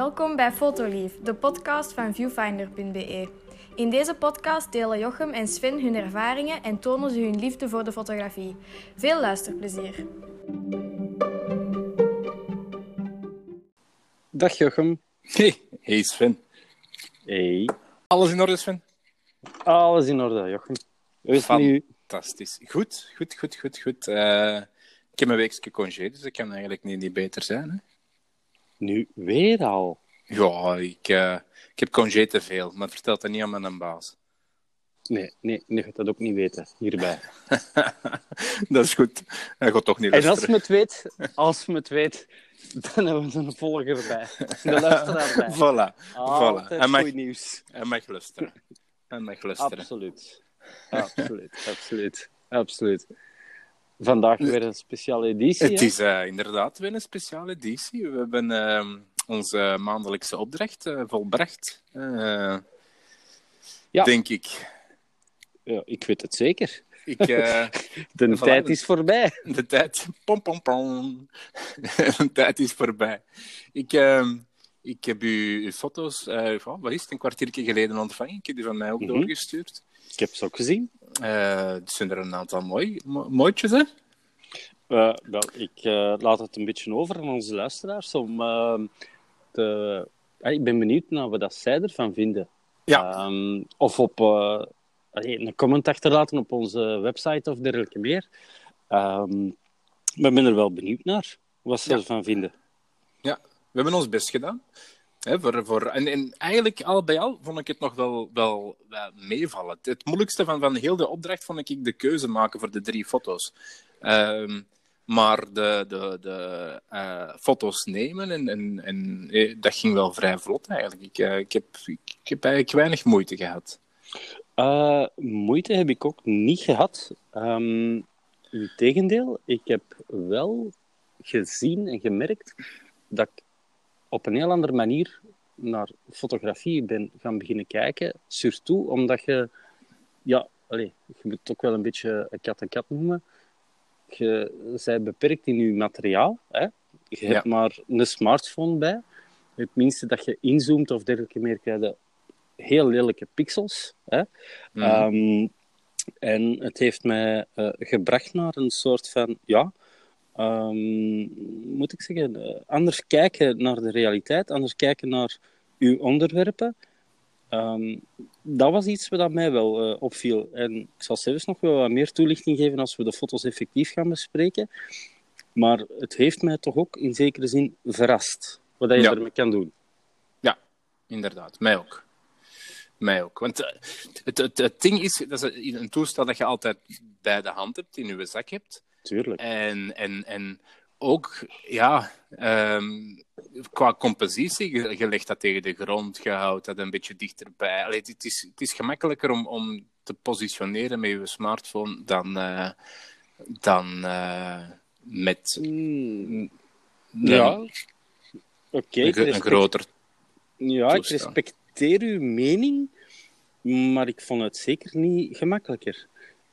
Welkom bij Fotolief, de podcast van viewfinder.be. In deze podcast delen Jochem en Sven hun ervaringen en tonen ze hun liefde voor de fotografie. Veel luisterplezier. Dag Jochem. Hey, hey Sven. Hey. Alles in orde, Sven? Alles in orde, Jochem. Hoe? Fantastisch. Goed, goed, goed, goed, goed. Eh, ik heb een weekje congé, dus ik kan eigenlijk niet, niet beter zijn. Hè? Nu weer al. Ja, ik, eh, ik heb congé te veel, maar vertel het niet aan mijn baas. Nee, nee, nee, gaat dat ook niet weten, hierbij. dat is goed. Hij gaat toch niet En luisteren. als me het weet, als me het weet, dan hebben we een volger bij. De luisteraar bij. Voilà, voilà. Hij mag, goed nieuws. hij mag luisteren. Hij mag luisteren. Absoluut. Absoluut, absoluut, absoluut. Vandaag weer een speciale editie. Het hè? is eh, inderdaad weer een speciale editie. We hebben ehm, onze maandelijkse opdracht eh, volbracht. Eh, Ja. Denk ik. Ja, ik weet het zeker. ik De Voilà. tijd is voorbij. De tijd. Pom, pom, pom. De tijd is voorbij. Ik, ehm, ik heb u uw foto's, wat is het, een kwartiertje geleden ontvangen. Ik heb die van mij ook Mhm. doorgestuurd. Ik heb ze ook gezien. Eh er zijn er een aantal mooi, mo- mooitjes, hè? Eh, wel, ik eh, laat het een beetje over aan onze luisteraars. Om, eh, te... Ik ben benieuwd naar wat dat zij ervan vinden. Ja. Ehm, of op een comment achterlaten op onze website of dergelijke meer. Ehm, maar ik ben er wel benieuwd naar wat ze Ja. ervan vinden. We hebben ons best gedaan. Voor, en, en eigenlijk, al bij al, vond ik het nog wel, wel, meevallen. Het, moeilijkste van, van heel de opdracht vond ik de keuze maken voor de drie foto's. Ehm, maar de, de, de eh, foto's nemen, en, en, en, eh, dat ging wel vrij vlot eigenlijk. Ik, eh, ik, heb, ik, eigenlijk weinig moeite gehad. Eh, moeite heb ik ook niet gehad. Ehm Integendeel, ik heb wel gezien en gemerkt dat ik op een heel andere manier naar fotografie ben gaan beginnen kijken. Surtout omdat je, ja, allez, je moet het ook wel een beetje een kat en kat noemen. Je bent beperkt in je materiaal. Hè? Je hebt maar een smartphone bij. Het minste dat je inzoomt of dergelijke meer, krijg je heel lelijke pixels. Hè? Mhm. Ehm, en het heeft mij eh, gebracht naar een soort van, ja, ehm, moet ik zeggen, eh, anders kijken naar de realiteit, anders kijken naar uw onderwerpen. Ehm, dat was iets wat mij wel eh, opviel. En ik zal zelfs nog wel wat meer toelichting geven als we de foto's effectief gaan bespreken. Maar het heeft mij toch ook in zekere zin verrast wat je Ja. ermee kan doen. Inderdaad, mij ook. Mij ook. Want eh, het, het, het ding is, dat is een, een toestel dat je altijd bij de hand hebt, in je zak hebt. Tuurlijk. En, en, en ook, ja, ehm, qua compositie, je, je legt dat tegen de grond, je houdt dat een beetje dichterbij. Allee, het, is, het is gemakkelijker om, om te positioneren met je smartphone dan, eh, dan eh, met Hmm, een, ja, oké. een, ik gro- een respect- groter Ja, ik respecteer uw mening, maar ik vond het zeker niet gemakkelijker.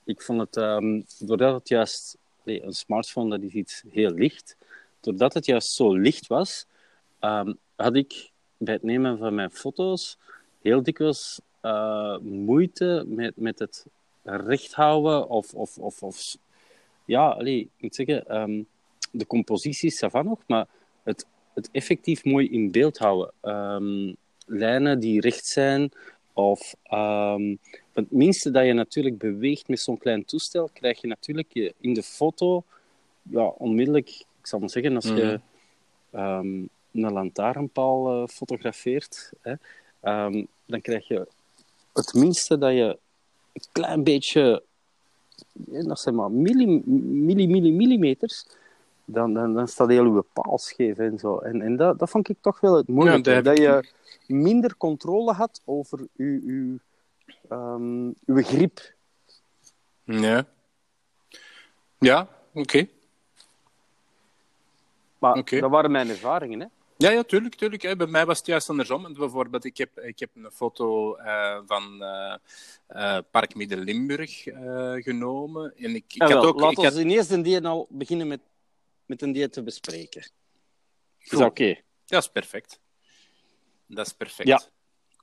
Ik vond het, ehm, doordat het juist, een smartphone dat is iets heel licht, doordat het juist zo licht was, ehm, had ik bij het nemen van mijn foto's heel dikwijls eh, moeite met, met het recht houden of, of, of, of ja, allee, ik moet zeggen, ehm, de compositie is van nog, maar het, het effectief mooi in beeld houden. Ehm, lijnen die recht zijn, of ehm, het minste dat je natuurlijk beweegt met zo'n klein toestel, krijg je natuurlijk je, in de foto ja, onmiddellijk, ik zal maar zeggen, als je ehm, een lantaarnpaal eh, fotografeert, hè, ehm, dan krijg je het minste dat je een klein beetje, ja, dat zijn maar milli, milli, milli, millimeters, dan, dan, dan staat heel uw paal scheef en zo. En, en dat, dat vond ik toch wel het moeilijke. Ja, dat je minder controle had over uw, uw, ehm, uw grip. Ja. Ja, oké. Maar dat waren mijn ervaringen. Hè? Ja, ja, tuurlijk, tuurlijk. Hè. Bij mij was het juist andersom. Bijvoorbeeld, ik heb, ik heb een foto eh, van eh, Park Midden-Limburg genomen. En ik, ik had ook... laat ik ons had- in eerste die al beginnen met, met een die te bespreken. Is dat oké? Ja, is perfect. dat is perfect. Ja.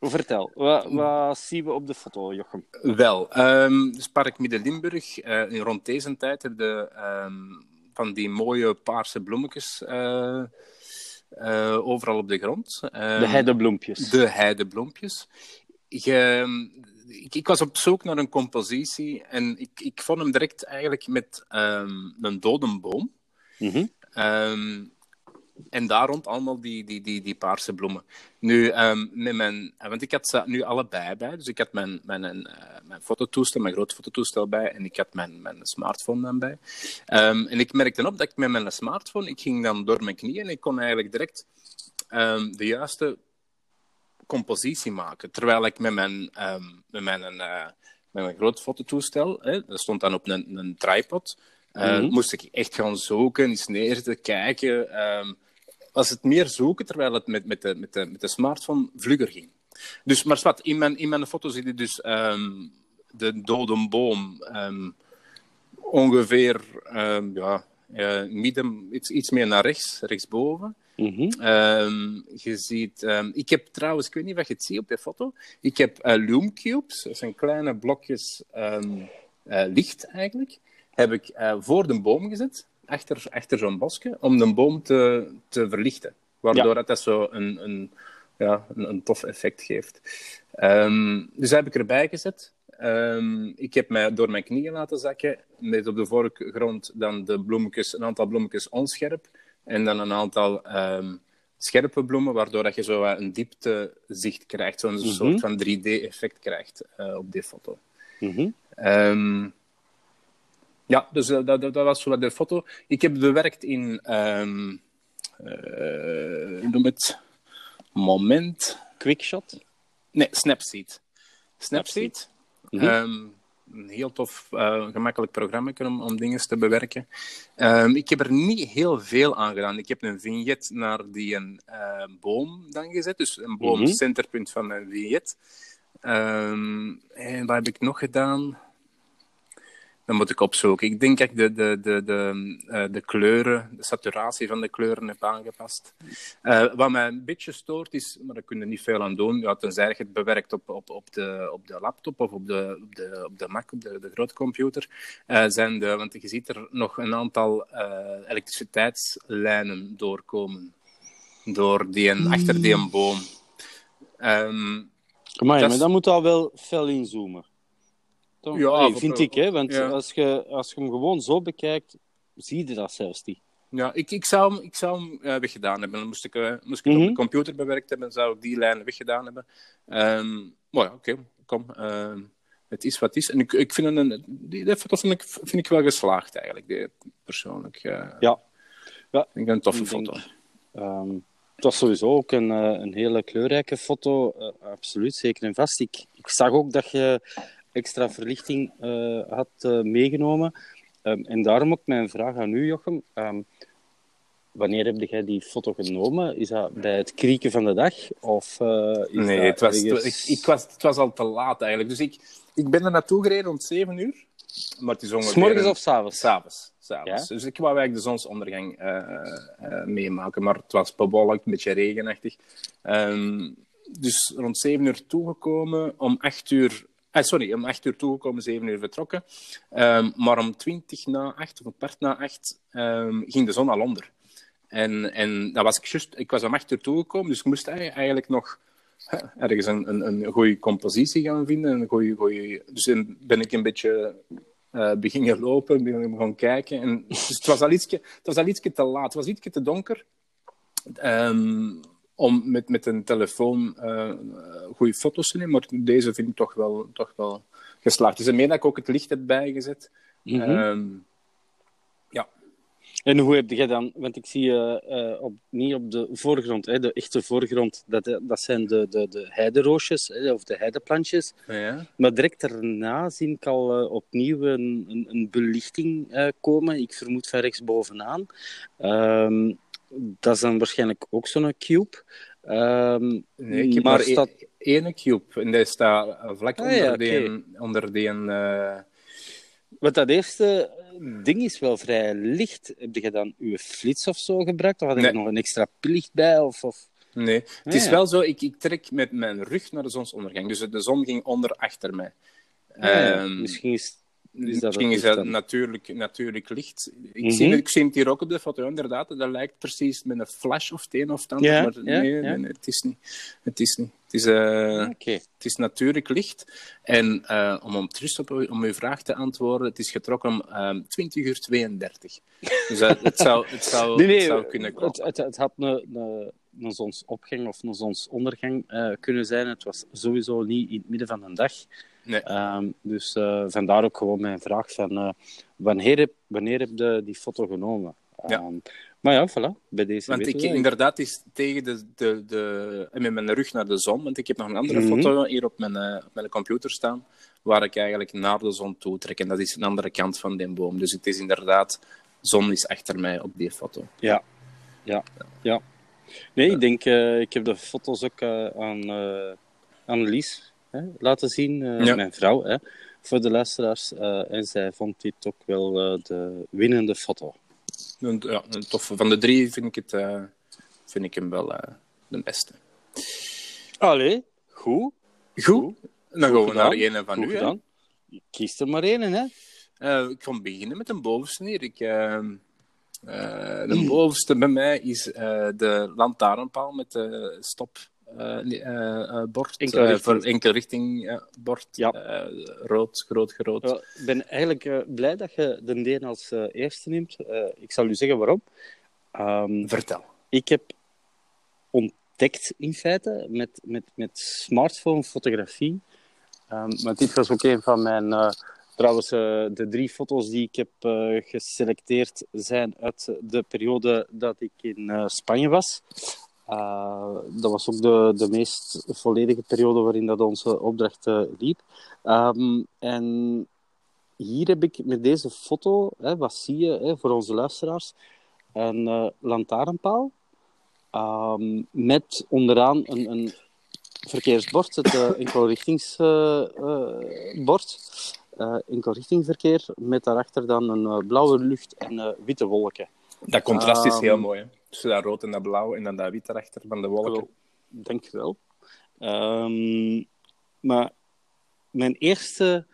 Vertel, wat, wat zien we op de foto, Jochem? Wel, ehm dus Park Midden-Limburg, eh, in rond deze tijd heb je ehm, van die mooie paarse bloemetjes eh, eh, overal op de grond. Ehm, De heidebloempjes. De heidebloempjes. Je, ik, ik was op zoek naar een compositie en ik, ik vond hem direct eigenlijk met ehm, een dode boom. Mhm. Ehm, en daar rond allemaal die, die, die, die paarse bloemen. Nu, ehm, met mijn, want ik had ze nu allebei bij. Dus ik had mijn, mijn, eh, mijn fototoestel, mijn groot fototoestel bij. En ik had mijn, mijn smartphone dan bij. Ehm, en ik merkte op dat ik met mijn smartphone, ik ging dan door mijn knieën en ik kon eigenlijk direct de juiste compositie maken. Terwijl ik met mijn, met mijn, eh, met mijn groot fototoestel, hè, dat stond dan op een, een tripod, eh, Mhm. moest ik echt gaan zoeken, eens neerzetten, kijken. ehm, was het meer zoeken, terwijl het met, met, de, met, de, met de smartphone vlugger ging. Dus, maar wat, in mijn, in mijn foto zie je dus ehm, de dode boom ehm, ongeveer ja, eh, midden, iets, iets meer naar rechts, rechtsboven. Mhm. Je ziet, ik heb trouwens, ik weet niet of je het ziet op je foto, ik heb uh, loom cubes, dat zijn kleine blokjes eh, licht eigenlijk, heb ik eh, voor de boom gezet, achter, achter zo'n bosje, om de boom te, te verlichten. Waardoor Ja. dat, dat zo een, een, ja, een, een tof effect geeft. Ehm, dus dat heb ik erbij gezet. Ehm, ik heb mij door mijn knieën laten zakken, met op de voorgrond dan de bloemetjes, een aantal bloemetjes onscherp, en dan een aantal ehm, scherpe bloemen, waardoor dat je zo een dieptezicht krijgt, zo'n Mhm. soort van 3D-effect krijgt eh, op die foto. Ehm, ja, dus eh, dat, dat, dat was zo de foto. Ik heb bewerkt in, hoe noem het, moment. Quickshot. Nee, Snapseed. Snapseed. Mhm. Ehm, een heel tof, eh, gemakkelijk programma om, om dingen te bewerken. Ehm, ik heb er niet heel veel aan gedaan. Ik heb een vignet naar die een boom dan gezet. Dus een boom, Mhm. centerpunt van mijn vignet. En wat heb ik nog gedaan? Dan moet ik opzoeken. Ik denk dat ik de, de, de, de, eh, de kleuren, de saturatie van de kleuren heb aangepast. Eh, wat mij een beetje stoort is, maar daar kun je niet veel aan doen, ja, tenzij je het bewerkt op, op, op, de, op de laptop of op de, op de, op de Mac, op de, de grootcomputer, eh, zijn de, want je ziet er nog een aantal elektriciteitslijnen doorkomen. Door die, en achter die een boom. Ehm, Amai, Dat maar dan moet al wel fel inzoomen. Toch? Ja, vind ik, hè? Want ja. als, je, als je hem gewoon zo bekijkt, zie je dat zelfs niet. Ja, ik, ik zou hem, ik zou hem eh, weggedaan hebben. Dan moest ik, eh, moest ik het Mhm. op de computer bewerkt hebben, zou ik die lijnen weggedaan hebben. Ehm maar ja, oké, kom. ehm, het is wat het is. En ik, ik vind een, die, die foto vind ik, vind ik wel geslaagd, eigenlijk, die, persoonlijk. eh. Ja. Ja. Ik vind het een toffe Ik denk- foto. Ehm, het was sowieso ook een, een hele kleurrijke foto. absoluut, zeker en vast. Ik, ik zag ook dat je extra verlichting eh, had eh, meegenomen. Ehm, en daarom ook mijn vraag aan u, Jochem. Ehm, wanneer heb jij die foto genomen? Is dat bij het krieken van de dag? Of, is Nee, het was, ergens- ik, ik was, het was al te laat eigenlijk. Dus ik, ik ben er naartoe gereden om 7 uur. Maar het is ongeveer... S'morgens of s'avonds? S'avonds. s'avonds. Dus ik wou eigenlijk de zonsondergang meemaken, maar het was bewolkt, een beetje regenachtig. Ehm, dus rond 7 uur toegekomen, om 8 uur... Ah, sorry, om 8 uur toegekomen, 7 uur vertrokken. Ehm, maar om 20 na 8 of een kwart na 8 ehm, ging de zon al onder. En, en dat was ik, just, ik was om 8 uur toegekomen, dus ik moest ei- eigenlijk nog ergens een, een, een goede compositie gaan vinden. Een goeie, goeie, dus ben ik een beetje eh beginnen lopen, ben gaan kijken. En, dus het was al ietsje, het was al ietsje te laat, het was ietsje te donker. ehm, om met, met een telefoon eh goede foto's te nemen, maar deze vind ik toch wel, toch wel geslaagd. Dus meer dat ik ook het licht heb bijgezet. Mhm. Ehm, ja, En hoe heb je dan, want ik zie eh, op, niet op de voorgrond, hè, de echte voorgrond, dat, dat zijn de, de, de heideroosjes hè, of de heideplantjes. ja. Maar direct daarna zie ik al opnieuw een, een, een belichting komen. Ik vermoed van rechtsbovenaan. Ehm dat is dan waarschijnlijk ook zo'n cube. Ehm, Nee, ik heb maar staat... één cube. En die staat vlak Ah, onder, ja, die, onder die... eh, Want dat eerste ding is wel vrij licht. Heb je dan uw flits of zo gebruikt? Of had je Nee. nog een extra licht bij? Of, of... Nee, het is Ja. wel zo, ik, ik trek met mijn rug naar de zonsondergang. Dus de zon ging onder achter mij. Ja, Ehm, misschien is, dat Misschien het is dat dan. natuurlijk, natuurlijk licht. Ik, Mhm. zie, het- ik zie het hier ook op de foto, inderdaad. Dat lijkt precies met een flash of het een of het ander. Ja, maar nee, ja. nee, nee, het is niet. Het is niet. Het is, Oké. het is natuurlijk licht. En eh, om, om terug op om uw vraag te antwoorden, het is getrokken om ehm 20 uur 32. Dus het, zou, het, zou, Nee, nee, het zou kunnen het, kloppen. het, het had een, een, een zonsopgang of een zonsondergang eh, kunnen zijn. Het was sowieso niet in het midden van de dag. Nee. Ehm, dus eh, vandaar ook gewoon mijn vraag van eh, wanneer heb, wanneer heb je die foto genomen? Ja. Ehm, maar ja, voilà, bij deze Want ik, inderdaad, is tegen de, de, de, en met mijn rug naar de zon. Want ik heb nog een andere Mhm. foto hier op mijn, eh, op mijn computer staan. Waar ik eigenlijk naar de zon toe trek. En dat is een andere kant van die boom. Dus het is inderdaad, zon is achter mij op die foto. Ja, ja, ja. Nee, ik denk, eh, ik heb de foto's ook eh, aan, eh aan Lies hè, laten zien, eh, Ja. mijn vrouw, hè, voor de luisteraars. eh, en zij vond dit ook wel eh, de winnende foto. Ja, toffe. Van de drie vind ik, het, vind ik hem wel de beste. Allee, goed. Goed. Dan gaan we naar een van Goed u. gedaan. Kies er maar één, hè. Ik ga beginnen met een bovenste hier. Ik, de bovenste bij mij is de lantaarnpaal met de stop. Eh, eh, eh, bord, Enkel richting. voor enkel richting eh, bord. Ja. Eh, rood, groot, groot. Ja, Ik ben eigenlijk eh, blij dat je de deen als eh, eerste neemt. Eh, ik zal u zeggen waarom. Ehm, Vertel. ik heb ontdekt in feite met, met, met smartphone-fotografie. Ehm, maar dit was ook een van mijn. eh, trouwens, de drie foto's die ik heb geselecteerd zijn uit de periode dat ik in eh, Spanje was. Eh, dat was ook de, de meest volledige periode waarin dat onze opdracht eh, liep. Ehm, en hier heb ik met deze foto, hè, wat zie je hè, voor onze luisteraars, een eh, lantaarnpaal. Ehm, met onderaan een, een verkeersbord, het uh, enkelrichtingsbord. Uh, enkelrichtingverkeer, met daarachter dan een uh, blauwe lucht en uh, witte wolken. Dat contrast is heel Ehm, mooi. Hè? Tussen dat rood en dat blauw en dan dat wit erachter van de wolken. Wel, Denk wel. Ehm, maar mijn eerste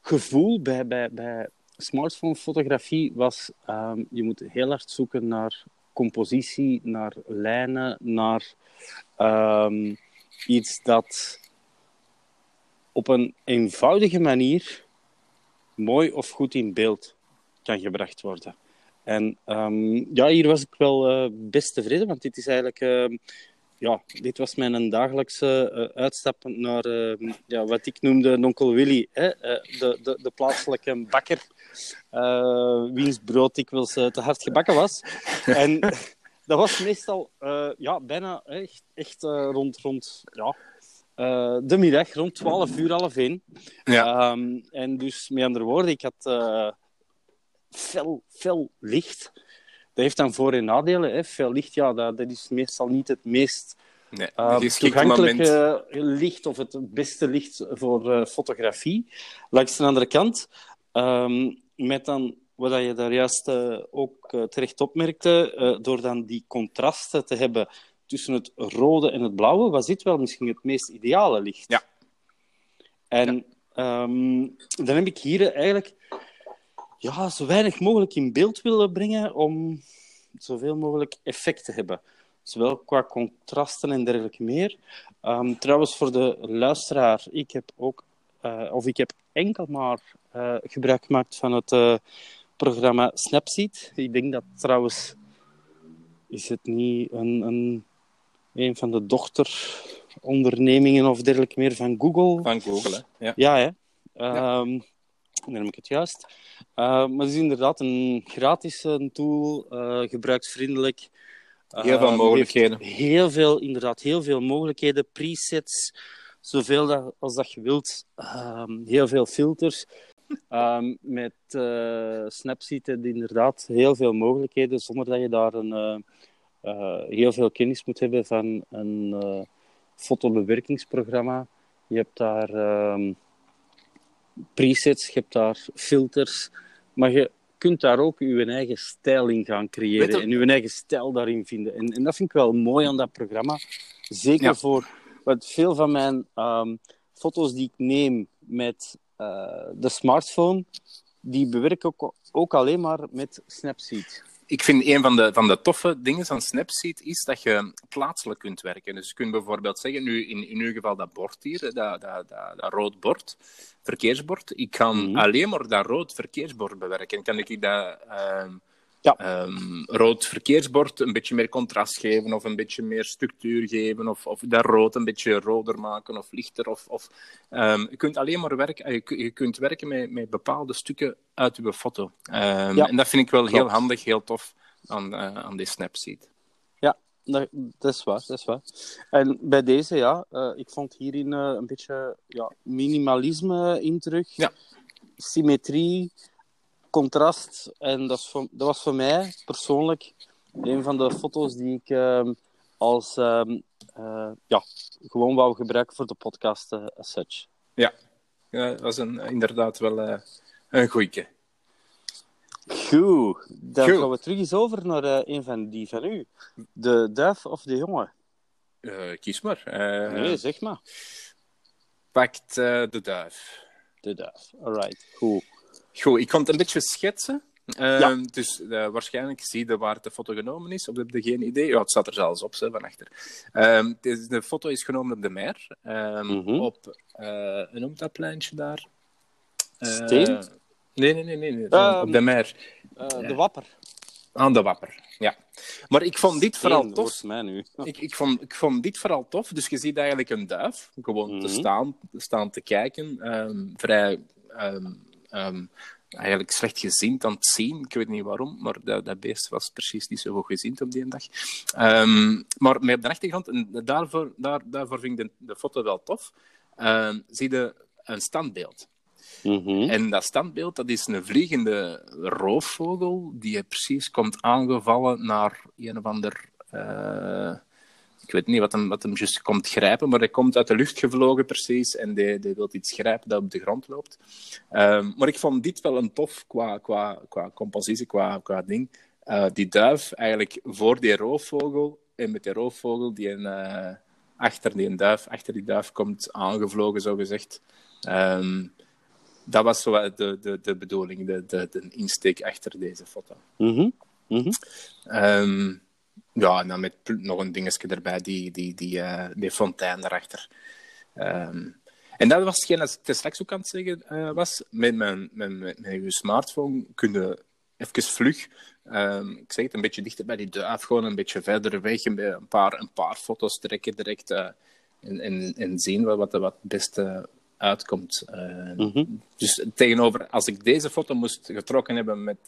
gevoel bij, bij, bij smartphone-fotografie was: ehm, je moet heel hard zoeken naar compositie, naar lijnen, naar iets dat op een eenvoudige manier mooi of goed in beeld kan gebracht worden. En um, ja, hier was ik wel uh, best tevreden, want dit is eigenlijk, uh, ja, dit was mijn dagelijkse uh, uitstap naar uh, ja, wat ik noemde Nonkel Willy, hè? de, de, de plaatselijke bakker, wiens brood dikwijls te hard gebakken was. en dat was meestal ja, bijna echt, echt rond, rond ja, uh, de middag, rond 12 uur, half één. Ja. Um, en dus, met andere woorden, ik had uh, fel, fel licht. Dat heeft dan voor- en nadelen. Hè. Fel licht, ja, dat, dat is meestal niet het meest nee, uh, toegankelijke licht of het beste licht voor fotografie. Langs de andere kant, um, met dan wat je daar juist uh, ook terecht opmerkte, door dan die contrasten te hebben tussen het rode en het blauwe, was dit wel misschien het meest ideale licht. Ja. En ja. Um, dan heb ik hier eigenlijk ja, zo weinig mogelijk in beeld willen brengen om zoveel mogelijk effect te hebben. Zowel qua contrasten en dergelijke meer. Um, trouwens, voor de luisteraar, ik heb ook, uh, of ik heb enkel maar uh, gebruik gemaakt van het uh, programma Snapseed. Ik denk dat trouwens, is het niet een, een, een van de dochterondernemingen of dergelijke meer van Google? Van Google, hè? Ja, ja hè. Ja. Um, dan heb ik het juist. Uh, maar het is inderdaad een gratis tool, uh, gebruiksvriendelijk. Heel veel mogelijkheden. Heel veel, inderdaad, heel veel mogelijkheden. Presets, zoveel dat, als dat je wilt. Um, heel veel filters. Um, met uh, Snapseed heb je inderdaad heel veel mogelijkheden, zonder dat je daar een, uh, heel veel kennis moet hebben van een uh, fotobewerkingsprogramma. Je hebt daar um, presets, je hebt daar filters, maar je kunt daar ook je eigen stijl in gaan creëren je- en je eigen stijl daarin vinden. En, en dat vind ik wel mooi aan dat programma. Zeker Ja. voor wat veel van mijn ehm, foto's die ik neem met eh, de smartphone, die bewerk ik ook, ook alleen maar met Snapseed. Ik vind een van de, van de toffe dingen aan Snapseed is dat je plaatselijk kunt werken. Dus je kunt bijvoorbeeld zeggen, nu in, in uw geval dat bord hier, dat, dat, dat, dat rood bord, verkeersbord. Ik kan Mhm. alleen maar dat rood verkeersbord bewerken. Kan ik dat ehm, Ja. ehm, rood verkeersbord een beetje meer contrast geven of een beetje meer structuur geven of, of dat rood een beetje roder maken of lichter. Of, of, ehm, je kunt alleen maar werken, eh, je, kun- je kunt werken met, met bepaalde stukken uit uw foto. Ehm, Ja. En dat vind ik wel heel handig, heel tof aan, eh, aan die Snapseed. Ja, dat, dat is waar, dat is waar. En bij deze, ja, eh, ik vond hierin een beetje ja, minimalisme in terug. Ja. Symmetrie, contrast. En dat, voor, dat was voor mij persoonlijk een van de foto's die ik ehm, als ehm, eh, ja, gewoon wou gebruiken voor de podcast eh, as such. Ja, dat was een, inderdaad wel eh, een goeie. Goed, dan Goed. gaan we terug eens over naar een van die van u. De duif of de jongen? Kies maar. Nee, zeg maar. Pakt de duif. De duif. Alright, goed. Goed, ik kon het een beetje schetsen. Eh, Ja. Dus eh, waarschijnlijk zie je waar de foto genomen is, of heb je geen idee? Ja, het staat er zelfs op, hè, van achter. Ehm, de foto is genomen op de Mer, ehm, Mhm. op, hoe noemt dat pleintje daar? Eh, Steen? nee, nee, nee, nee, nee. Ehm, op de Mer. De wapper. Aan de Wapper, ja. Maar ik vond dit vooral tof. mij nu. Ik, ik, vond, ik vond dit vooral tof. Dus je ziet eigenlijk een duif gewoon te, Mhm. staan, te staan te kijken. ehm, vrij ehm, ehm, eigenlijk slecht gezind aan het zien. Ik weet niet waarom, maar dat, dat beest was precies niet zo goed gezind op die dag. Ehm, maar met op de achtergrond, en daarvoor, daar, daarvoor vind ik de, de foto wel tof, ehm, zie je een standbeeld. Mhm. En dat standbeeld, dat is een vliegende roofvogel die precies komt aangevallen naar een of ander... eh, ik weet niet wat hem, wat hem juist komt grijpen, maar hij komt uit de lucht gevlogen precies en die, die wil iets grijpen dat op de grond loopt. Ehm, maar ik vond dit wel een tof qua, qua, qua compositie, qua, qua ding. Eh, die duif eigenlijk voor die roofvogel en met die roofvogel die een, eh, achter die duif, achter die duif komt aangevlogen, zo gezegd. Ehm, dat was zo de, de, de bedoeling, de, de, de insteek achter deze foto. Mhm. Mhm. Ehm, ja, en dan met nog een dingetje erbij, die, die, die, eh, die fontein daarachter. Ehm, en dat was hetgeen dat ik straks ook aan het zeggen eh, was. Met, mijn, met, met, met je smartphone kun je even vlug, ehm, ik zeg het, een beetje dichter bij die duif, gewoon een beetje verder weg, een paar, een paar foto's trekken direct eh, en, en, en zien wat, wat, wat het beste uitkomt. Mhm. Dus tegenover, als ik deze foto moest getrokken hebben met,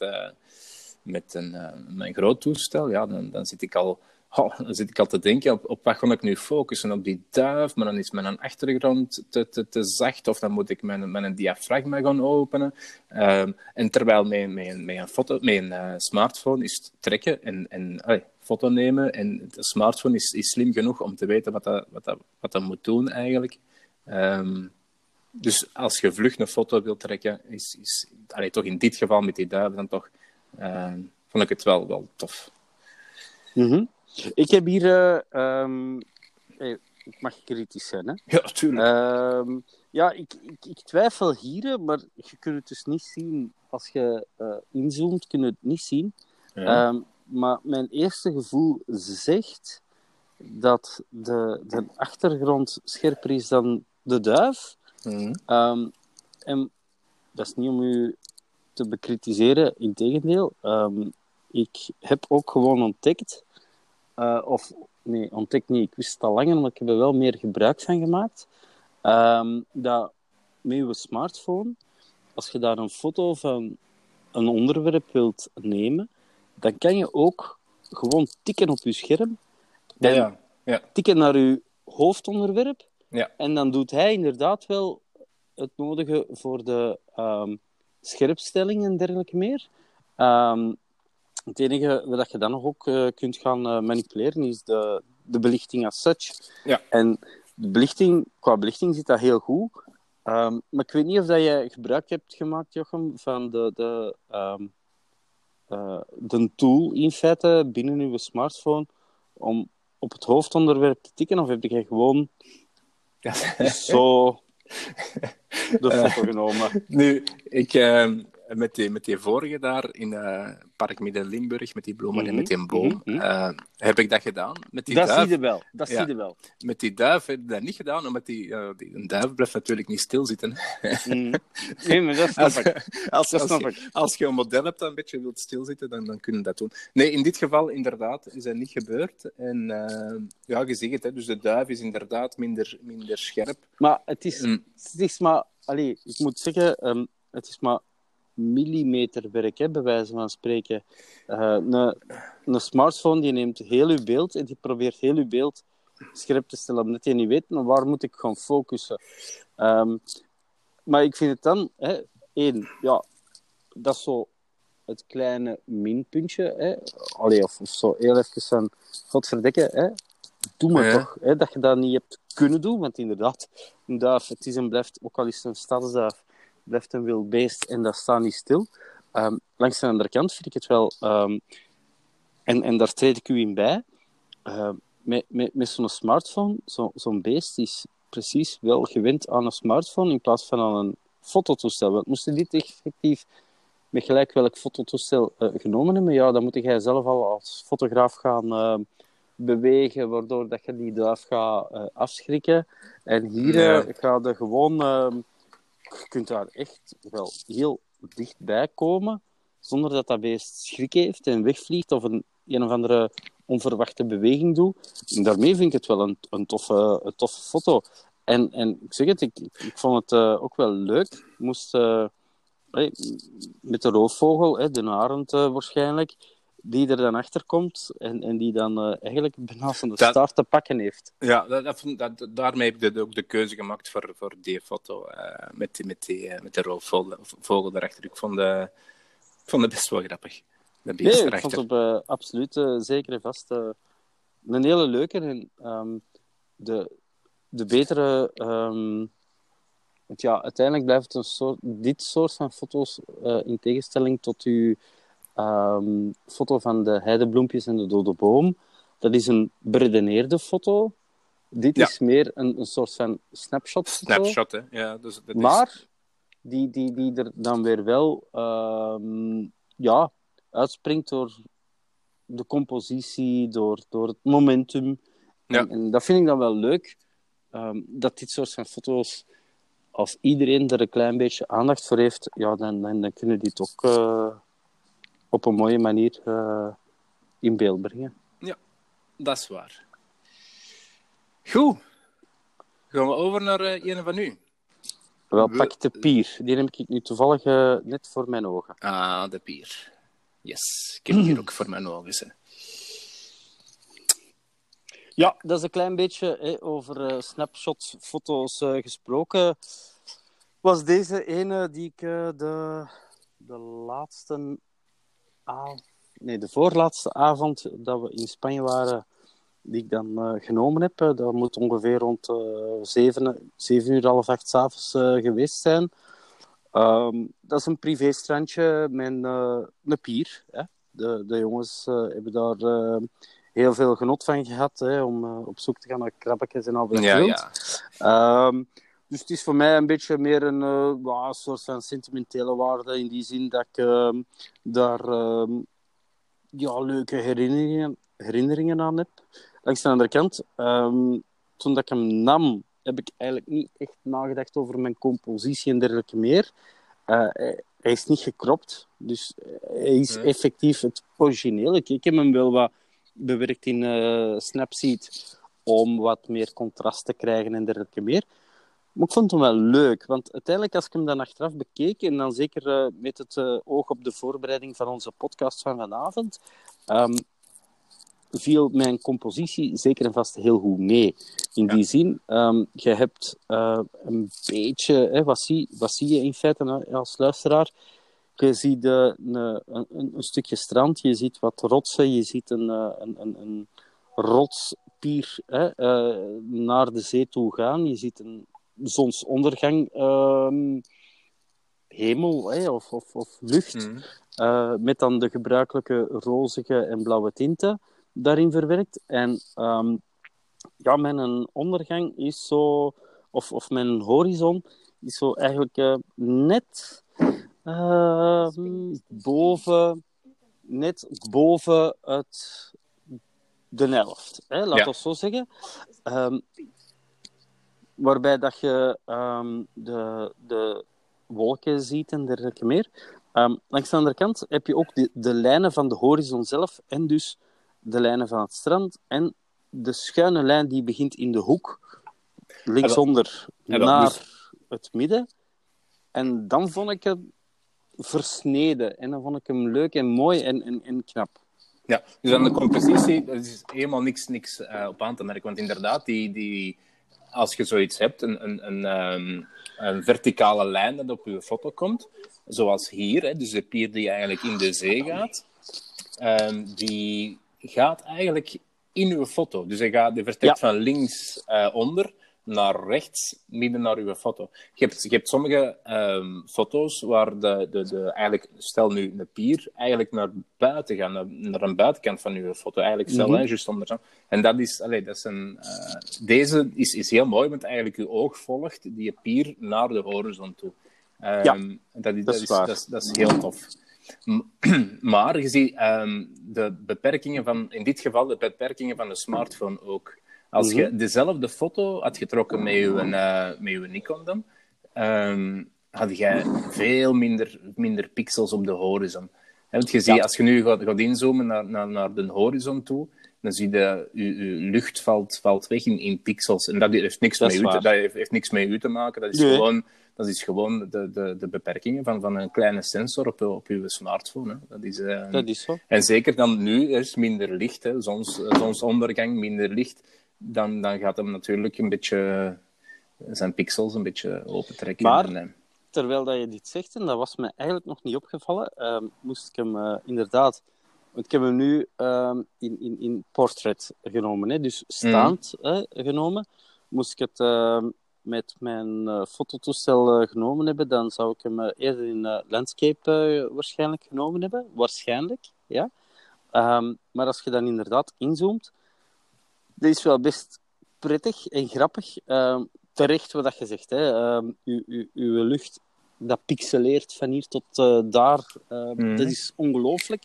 met een, eh, mijn groot toestel, ja, dan, dan, zit ik al, oh, dan zit ik al te denken op, op wat ga ik nu focussen? Op die duif, maar dan is mijn achtergrond te, te, te zacht, of dan moet ik mijn, mijn diafragma gaan openen. Ehm, en terwijl een- met een, foto, een eh, smartphone is trekken en, en foto nemen, en de smartphone is, is slim genoeg om te weten wat dat, wat dat, wat dat moet doen eigenlijk. Ehm, dus als je vlug een foto wilt trekken, is, is toch in dit geval met die duiven dan toch, vond ik het wel, wel tof. Mhm. Ik heb hier... eh, ehm, eh, ik mag kritisch zijn, hè? Ja, tuurlijk. Ehm, ja, ik, ik, ik twijfel hier, maar je kunt het dus niet zien. Als je eh, inzoomt, kun je het niet zien. ja. Ehm, maar mijn eerste gevoel zegt dat de, de achtergrond scherper is dan de duif. Mhm. En dat is niet om u te bekritiseren, integendeel. Ehm ik heb ook gewoon ontdekt, eh, of nee, ontdekt niet, ik wist het al langer, maar ik heb er wel meer gebruik van gemaakt, ehm, dat met je smartphone, als je daar een foto van een onderwerp wilt nemen, dan kan je ook gewoon tikken op je scherm, en ja, ja, tikken naar je hoofdonderwerp, ja. en dan doet hij inderdaad wel het nodige voor de ehm, scherpstelling en dergelijke meer. Ehm, het enige wat je dan nog ook eh, kunt gaan eh, manipuleren is de, de belichting as such. Ja. En de belichting, qua belichting zit dat heel goed. Ehm, maar ik weet niet of dat je gebruik hebt gemaakt, Jochem, van de, de, ehm, uh, de tool in feite binnen uw smartphone om op het hoofdonderwerp te tikken? Of heb je gewoon ja. zo de foto genomen? Nu, ik, uh, met die, met die vorige daar in uh, Park Midden-Limburg, met die bloemen en met die boom, mm -hmm. uh, heb ik dat gedaan. Met die dat duif, zie je wel. Dat ja, zie je wel. Met die duif heb ik dat niet gedaan, omdat die, uh, die een duif blijft natuurlijk niet stilzitten. Mm. Nee, maar dat snap ik. Als, Dat als, snap je, ik. als je een model hebt dat een beetje wilt stilzitten, dan, dan kun je dat doen. Nee, in dit geval inderdaad is dat niet gebeurd. En ja, je het, hè, dus de duif is inderdaad minder, minder scherp. Maar het is, Mm. het is maar... Allee, ik moet zeggen, um, het is maar millimeterwerk, hè, bij wijze van spreken. Uh, een, een smartphone die neemt heel uw beeld en die probeert heel uw beeld scherp te stellen, omdat je niet weet nou, waar moet ik gaan focussen. Um, maar ik vind het dan, hè, één, ja, dat is zo het kleine minpuntje. Hè. Allee, of, of zo heel even van, godverdikke, hè, doe maar Ja. toch, hè, dat je dat niet hebt kunnen doen, want inderdaad, een duif, het is en blijft, ook al is het een stadsduif, blijft een wild beest en dat staat niet stil. Um, langs de andere kant vind ik het wel, um, en, en daar treed ik u in bij, uh, met, met, met zo'n smartphone, zo, zo'n beest is precies wel gewend aan een smartphone in plaats van aan een fototoestel. Want moest je dit effectief met gelijk welk fototoestel uh, genomen hebben, ja, dan moet jij zelf al als fotograaf gaan uh, bewegen, waardoor dat je die duif gaat uh, afschrikken. En hier Ja. ga je gewoon... je kunt daar echt wel heel dichtbij komen, zonder dat dat beest schrik heeft en wegvliegt of een, een of andere onverwachte beweging doet. En daarmee vind ik het wel een, een, toffe, een toffe foto. En, en ik zeg het, ik, ik vond het uh, ook wel leuk. Ik moest hey, met de roofvogel, de arend uh, waarschijnlijk, die er dan achter komt en, en die dan uh, eigenlijk bijna van de Dat- staart te pakken heeft. Ja, dat, dat, dat- daarmee heb ik de, ook de keuze gemaakt voor, voor die foto. eh, met, die, met, die, eh, met de roofvogel vogel daarachter. Ik vond, de, ik vond het best wel grappig. De beest Nee, ik erachter. vond het op, absoluut zeker en vast een hele leuke. En um, de, de betere... Um, want ja, uiteindelijk blijft het een soort, dit soort van foto's in tegenstelling tot uw um, foto van de heidebloempjes en de dode boom. Dat is een beredeneerde foto. Dit Ja. is meer een, een soort van snapshot foto. Snapshot, hè. Ja, dus dat is- Maar die, die, die er dan weer wel ehm, ja, uitspringt door de compositie, door, door het momentum. Ja. En, en dat vind ik dan wel leuk, ehm, dat dit soort van foto's, als iedereen er een klein beetje aandacht voor heeft, ja, dan, dan, dan kunnen die het ook eh, op een mooie manier eh, in beeld brengen. dat is waar. Goed. Gaan we over naar eh, een van u. Wel, We- pak de pier. Die heb ik nu toevallig eh, net voor mijn ogen. Ah, de pier. Yes, ik heb hier ook voor mijn ogen. Hè. Ja, dat is een klein beetje hè, over uh, snapshot-foto's uh, gesproken. Was deze ene die ik uh, de, de laatste avond, nee, de voorlaatste avond dat we in Spanje waren, die ik dan uh, genomen heb. Uh, dat moet ongeveer rond uh, zeven, zeven uur, half acht s'avonds geweest zijn. Um, dat is een privéstrandje met een pier. Hè. De, de jongens hebben daar heel veel genot van gehad hè, om op zoek te gaan naar krabbetjes en al dat Ja, ja. Um, dus het is voor mij een beetje meer een, uh, well, een soort van sentimentele waarde in die zin dat ik uh, daar um, ja, leuke herinneringen, herinneringen aan heb. Langs de andere kant, um, toen dat ik hem nam, heb ik eigenlijk niet echt nagedacht over mijn compositie en dergelijke meer. Uh, hij, is niet gekropt, dus hij is Nee. effectief het origineel. Ik, ik heb hem wel wat bewerkt in Snapseed om wat meer contrast te krijgen en dergelijke meer. Maar ik vond hem wel leuk, want uiteindelijk als ik hem dan achteraf bekeek, en dan zeker uh, met het uh, oog op de voorbereiding van onze podcast van vanavond, um, viel mijn compositie zeker en vast heel goed mee. In Ja. die zin, um, je hebt uh, een beetje, hè, wat, zie, wat zie je in feite hè, als luisteraar? Je ziet een, een, een, een, stukje strand, je ziet wat rotsen, je ziet een, een, een, een rotspier hè, naar de zee toe gaan, je ziet een zonsondergang, um, hemel hè, of, of, of lucht. Mm. eh, met dan de gebruikelijke rozige en blauwe tinten daarin verwerkt. En ehm, ja, mijn ondergang is zo, of, of mijn horizon is zo eigenlijk uh, net uh, boven, net boven het, de helft. Hè, laat ja. zo zeggen. Um, waarbij dat je um, de, de wolken ziet en dergelijke meer. Um, langs de andere kant heb je ook de, de lijnen van de horizon zelf en dus de lijnen van het strand en de schuine lijn die begint in de hoek, linksonder naar het midden. En dan vond ik hem versneden en dan vond ik hem leuk en mooi en, en, en knap. Ja, dus aan de compositie er is helemaal niks, niks uh, op aan te merken. Want inderdaad, die, die, als je zoiets hebt, een, een, een, um, een verticale lijn dat op je foto komt, zoals hier, hè, dus de pier die eigenlijk in de zee gaat, um, die gaat eigenlijk in uw foto. Dus hij gaat, die vertrekt ja. van links uh, onder naar rechts, midden naar uw foto. Je hebt, je hebt sommige um, foto's waar de, de, de, eigenlijk, stel nu een pier, eigenlijk naar buiten gaan, naar, naar een buitenkant van uw foto. Eigenlijk stel, mm -hmm. juist onder. En dat is, allez, dat is een, uh, deze is, is heel mooi, want eigenlijk uw oog volgt die pier naar de horizon toe. Um, ja, dat is, dat is, dat is, dat is heel tof. Maar je ziet um, de beperkingen van, in dit geval, de beperkingen van de smartphone ook. Als je dezelfde foto had getrokken met je, uh, met je Nikon dan, um, had jij veel minder, minder pixels op de horizon. He, want je ziet, ja. als je nu gaat, gaat inzoomen naar, naar, naar de horizon toe, dan zie je, je, je lucht valt, valt weg in, in pixels. En dat heeft niks, dat met, u te, dat heeft, heeft, niks met u te maken. Dat is nee. gewoon, dat is gewoon de, de, de beperkingen van, van een kleine sensor op, op uw smartphone. Hè. Dat, is, uh, dat is zo. En zeker dan nu is minder licht, hè. Zons, zonsondergang, minder licht dan, dan gaat hem natuurlijk een beetje zijn pixels een beetje opentrekken. Maar, en, terwijl dat je dit zegt, en dat was me eigenlijk nog niet opgevallen, uh, moest ik hem uh, inderdaad... Want ik heb hem nu uh, in, in, in portrait genomen, hè, dus staand mm. hè, genomen. Moest ik het ehm, met mijn uh, fototoestel genomen hebben, dan zou ik hem eerder in landscape waarschijnlijk genomen hebben. Waarschijnlijk, ja. Um, maar als je dan inderdaad inzoomt, dat is wel best prettig en grappig. Uh, terecht wat je zegt. Hè. Uh, uw, uw, uw lucht dat pixeleert van hier tot uh, daar. Mm. Dat is ongelooflijk.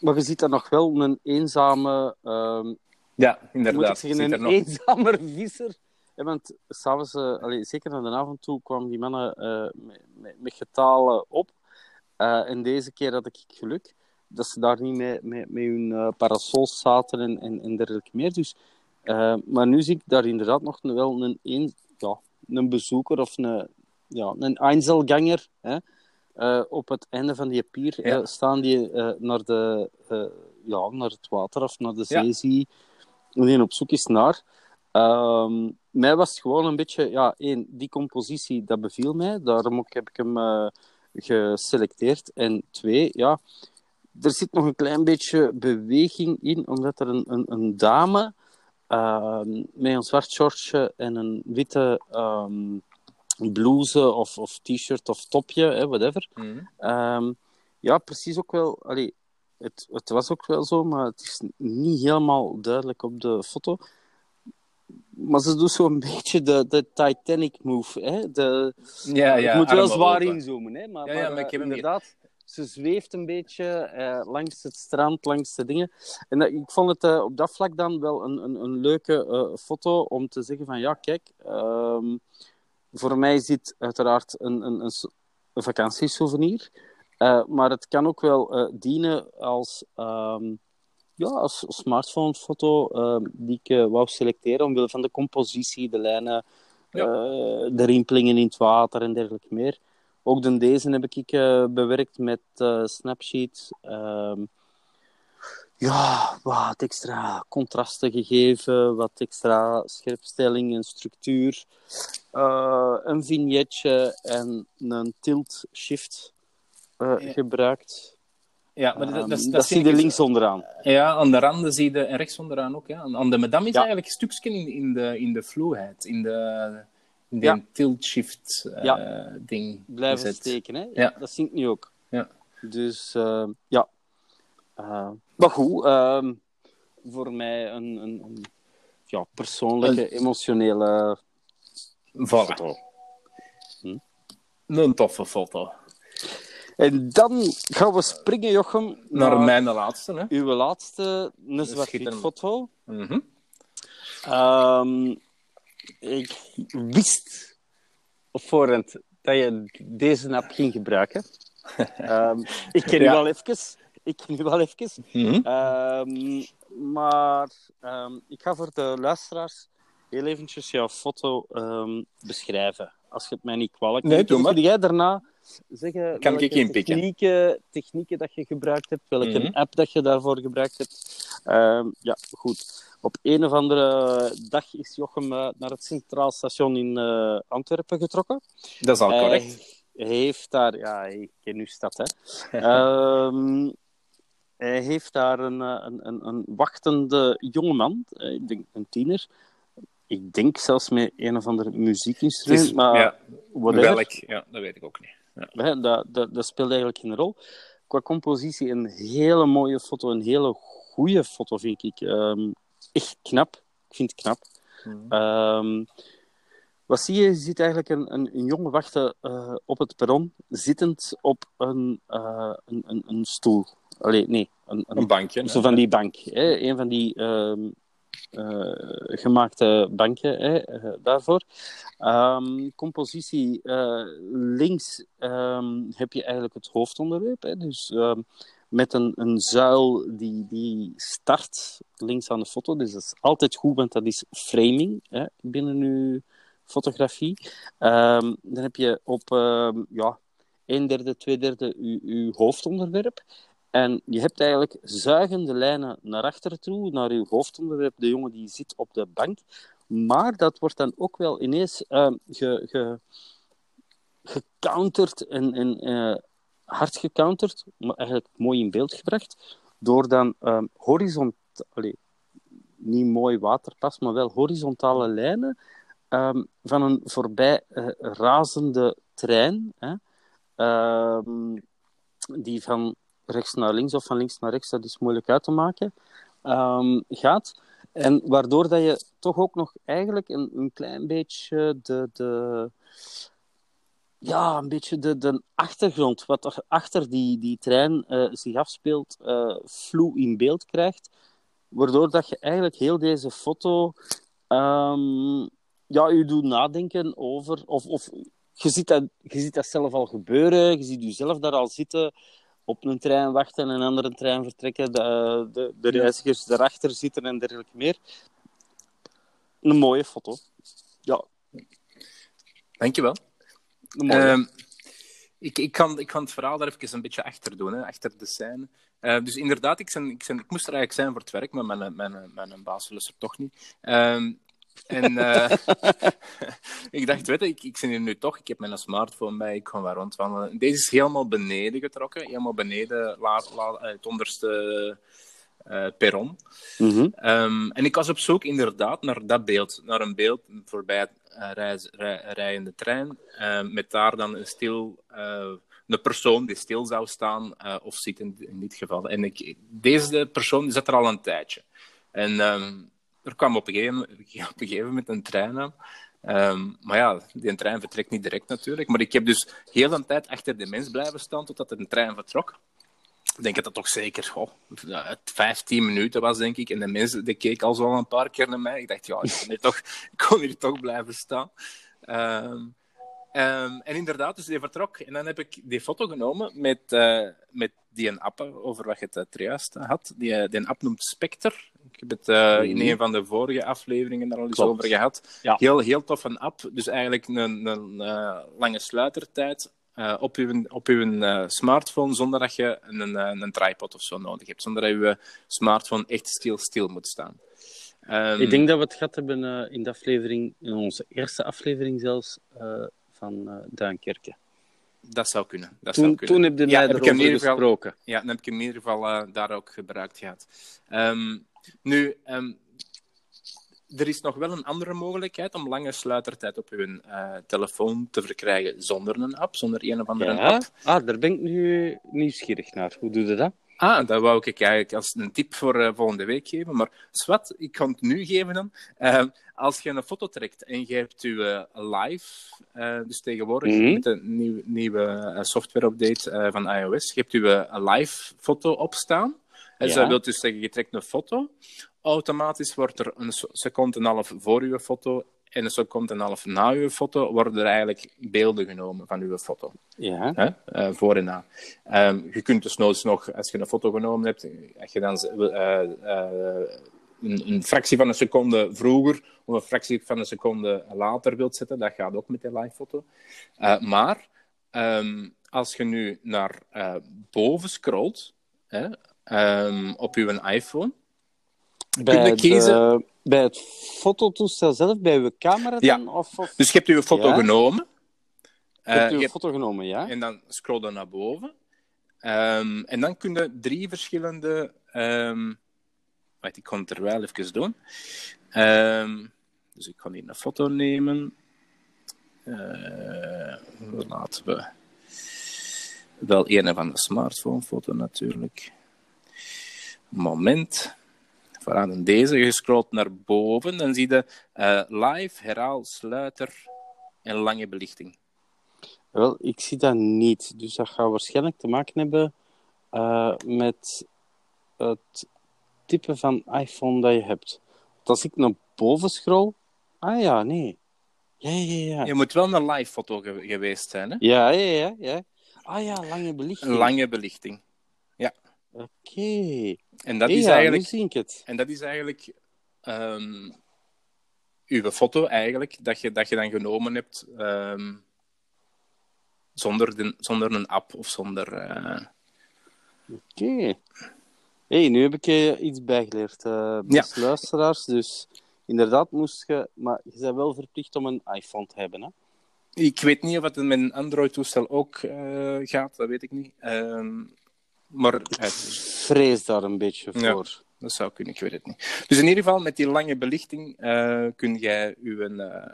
Maar je ziet daar nog wel een eenzame... Ehm, ja, inderdaad. Moet ik zeggen, een eenzamer visser. Ja, want s'avonds, uh, zeker naar de avond toe, kwamen die mannen met, met, met, getalen op. en deze keer had ik geluk dat ze daar niet met, met, met hun uh, parasols zaten en, en, en dergelijke meer. Dus, uh, maar nu zie ik daar inderdaad nog wel een, een, ja, een bezoeker of een, ja, een Einzelganger hè, uh, op het einde van die pier ja. staan die naar, de, ja, naar het water of naar de zee ja. zie die op zoek is naar. Ehm, mij was gewoon een beetje, ja, één, die compositie, dat beviel mij. Daarom ook heb ik hem geselecteerd. En twee, ja, er zit nog een klein beetje beweging in, omdat er een, een, een dame uh, met een zwart shortje en een witte um, blouse of, of t-shirt of topje, hè, whatever. Mm. Um, ja, precies ook wel. Allee, het, het was ook wel zo, maar het is niet helemaal duidelijk op de foto. Maar ze doet zo'n beetje de, de Titanic move. Hè? De, ja, ja, je moet wel zwaar open. inzoomen, hè? maar, ja, ja, maar ik heb inderdaad ze zweeft een beetje uh, langs het strand, langs de dingen. En ik vond het uh, op dat vlak dan wel een, een, een leuke foto om te zeggen van ja, kijk, um, voor mij is dit uiteraard een, een, een, een vakantiesouvenir. maar het kan ook wel dienen als, um, ja, als smartphonefoto die ik wou selecteren omwille van de compositie, de lijnen, ja. de rimpelingen in het water en dergelijke meer. Ook de deze heb ik uh, bewerkt met uh, Snapsheet. Uh, ja, wat extra contrasten gegeven, wat extra scherpstelling en structuur. Uh, een vignetje en een tilt-shift ja. gebruikt. Ja, maar dat, dat, dat, dat zie je links onderaan. Ja, aan de randen zie je, en rechts onderaan ook. Ja. Aan de madame is ja. eigenlijk een stukje in, in, de, in de fluheid, in de die ja. tilt-shift uh, ja. ding. Blijven gezet. steken, hè? Ja, Dat ik nu ook. Ja. Dus uh, ja. Uh, maar goed, uh, voor mij een, een, een ja, persoonlijke, emotionele voilà. foto. Hm? Een toffe foto. En dan gaan we springen, Jochem, naar, naar mijn laatste. Hè? Uw laatste, een zwart foto. Mm -hmm. um, ik wist op voorhand dat je deze app ging gebruiken. um, ik ken ja. u wel even. Ik ken u wel even. Mm -hmm. um, maar ik ga voor de luisteraars heel eventjes jouw foto beschrijven. Als je het mij niet kwalijk neemt. Nee, doe maar. jij daarna zeggen kan ik technieken, technieken dat je gebruikt hebt, welke Mhm. mm -hmm. app dat je daarvoor gebruikt hebt. Ja, goed. Op een of andere dag is Jochem uh, naar het Centraal Station in uh, Antwerpen getrokken. Dat is al correct. Hij heeft daar, ja, ik ken uw stad, hè. um, hij heeft daar een, een, een, een wachtende jongeman, ik denk een tiener, ik denk zelfs met een of ander muziekinstrument, is, maar ja, welk, ja, dat weet ik ook niet. Ja. Dat, dat, dat speelt eigenlijk geen rol. Qua compositie een hele mooie foto, een hele goede foto vind ik. Um, echt knap. Ik vind het knap. Mhm. Um, wat zie je? Je ziet eigenlijk een, een, een jongen wachten uh, op het perron, zittend op een, uh, een, een, een, stoel. Allee, nee. Een, een bankje. Zo van die bank. Hè? Een van die um, uh, gemaakte banken hè, daarvoor. Um, compositie links um, heb je eigenlijk het hoofdonderwerp. Hè, dus met een, een zuil die, die start links aan de foto. Dus dat is altijd goed, want dat is framing hè, binnen uw fotografie. dan heb je op ja, een derde, twee derde uw, uw hoofdonderwerp. En je hebt eigenlijk zuigende lijnen naar achteren toe, naar je hoofdonderwerp, de jongen die zit op de bank. Maar dat wordt dan ook wel ineens uh, ge, ge, gecounterd en, en uh, hard gecounterd, maar eigenlijk mooi in beeld gebracht, door dan um, niet mooi waterpas, maar wel horizontale lijnen um, van een voorbij uh, razende trein, hè, um, die van rechts naar links of van links naar rechts, dat is moeilijk uit te maken, gaat. En waardoor dat je toch ook nog eigenlijk een, een klein beetje de, de, ja, een beetje de, de achtergrond, wat er achter die, die trein uh, zich afspeelt, uh, vloe in beeld krijgt. Waardoor dat je eigenlijk heel deze foto um, ja, je doet nadenken over, of, of je, ziet dat, je ziet dat zelf al gebeuren, je ziet jezelf daar al zitten op een trein wachten en een andere trein vertrekken, de, de, de reizigers daarachter zitten en dergelijke meer. Een mooie foto. Ja. Dankjewel. Um, ik, ik, kan, ik kan het verhaal daar even een beetje achter doen, hè, achter de scène. Uh, dus inderdaad, ik, zijn, ik, zijn, ik moest er eigenlijk zijn voor het werk, maar mijn, mijn, mijn baas wil er toch niet. Um, en uh, ik dacht, weet je, ik, ik zit hier nu toch, ik heb mijn smartphone bij, ik ga waar rondwandelen. Deze is helemaal beneden getrokken, helemaal beneden, la, la, het onderste uh, perron. Mm -hmm. um, en ik was op zoek inderdaad naar dat beeld, naar een beeld voorbij reis, rij, rijende trein, uh, met daar dan een stil... een persoon die stil zou staan of zit in, dit geval. En ik, deze persoon zat er al een tijdje. En um, er kwam op een gegeven, een moment een trein aan. Um, maar ja, die trein vertrekt niet direct natuurlijk. Maar ik heb dus heel de tijd achter de mens blijven staan totdat een trein vertrok. Ik denk dat dat toch zeker oh, 15 minuten was, denk ik. En de mensen die keek al zo een paar keer naar mij. Ik dacht, ja, ik kon hier toch, ik kon hier toch blijven staan. Um, Um, en inderdaad, dus die vertrok. En dan heb ik die foto genomen met, uh, met die een app, over wat je het juist had. Die, die app noemt Spectre. Ik heb het uh, in een van de vorige afleveringen daar al eens Klopt. over gehad. Ja. Heel, heel tof een app. Dus eigenlijk een, een uh, lange sluitertijd uh, op uw, op uw uh, smartphone zonder dat je een, een, een tripod of zo nodig hebt. Zonder dat je smartphone echt stil, stil moet staan. Um, ik denk dat we het gehad hebben in de aflevering, in onze eerste aflevering zelfs, van uh, Duinkerke. Dat zou kunnen. Dat toen, zou kunnen. toen heb je ja, mij erover geval, gesproken. Ja, dan heb ik in ieder geval daar ook gebruikt gehad. Um, nu, um, er is nog wel een andere mogelijkheid om lange sluitertijd op uw eh, telefoon te verkrijgen zonder een app, zonder een of andere Ja? app. Ah, daar ben ik nu nieuwsgierig naar. Hoe doe je dat? Ah, dat wou ik eigenlijk als een tip voor eh, volgende week geven. Maar zwart, ik kan het nu geven dan. Eh, als je een foto trekt en je hebt je live, dus tegenwoordig Mhm. met de nieuw, nieuwe software-update van iOS, je hebt je live foto opstaan. En Ja. dat wil dus zeggen, je trekt een foto. Automatisch wordt er een se- seconde en een half voor je foto en een seconde en een half na je foto worden er eigenlijk beelden genomen van uw foto. Ja. Hè? eh, voor en na. Ehm, je kunt dus noods nog, als je een foto genomen hebt, als je dan eh, eh, een, een fractie van een seconde vroeger of een fractie van een seconde later wilt zetten, dat gaat ook met die live foto. Maar ehm, als je nu naar boven scrolt hè, ehm, op je iPhone, Bij, kiezen. de- bij het fototoestel zelf, bij uw camera Ja. dan? Of, of... Dus je hebt je foto Ja. genomen. Je hebt Eh, uw je- foto genomen, ja? En dan scroll je naar boven. Ehm, en dan kun je drie verschillende. ehm wacht, ik kan het er wel even doen. Ehm, dus ik ga hier een foto nemen. Eh, laten we. Wel een van de smartphone-foto natuurlijk. Moment. Vooraan deze. Je scrolt naar boven. Dan zie je eh, live, herhaal, sluiter en lange belichting. Wel, ik zie dat niet. Dus dat gaat waarschijnlijk te maken hebben eh, met het type van iPhone dat je hebt. Want als ik naar boven scroll... Ah ja, nee. Ja, ja, ja. Je moet wel een live foto ge- geweest zijn, hè? Ja, ja, ja. ja. Ah ja, lange belichting. Lange belichting. Oké. En dat Hey, is ja, eigenlijk, nu zie ik het. en dat is eigenlijk ehm, uw foto eigenlijk, dat je, dat je dan genomen hebt ehm, zonder, de, zonder een app of zonder... eh, Oké. hey, nu heb ik je iets bijgeleerd, eh beste luisteraars. Dus inderdaad moest je... Maar je bent wel verplicht om een iPhone te hebben, hè? Ik weet niet of het met een Android-toestel ook eh, gaat, dat weet ik niet. Ehm, maar het, Vrees daar een beetje Ja. voor. Dat zou kunnen, ik weet het niet. Dus in ieder geval, met die lange belichting eh, kun jij uw, eh,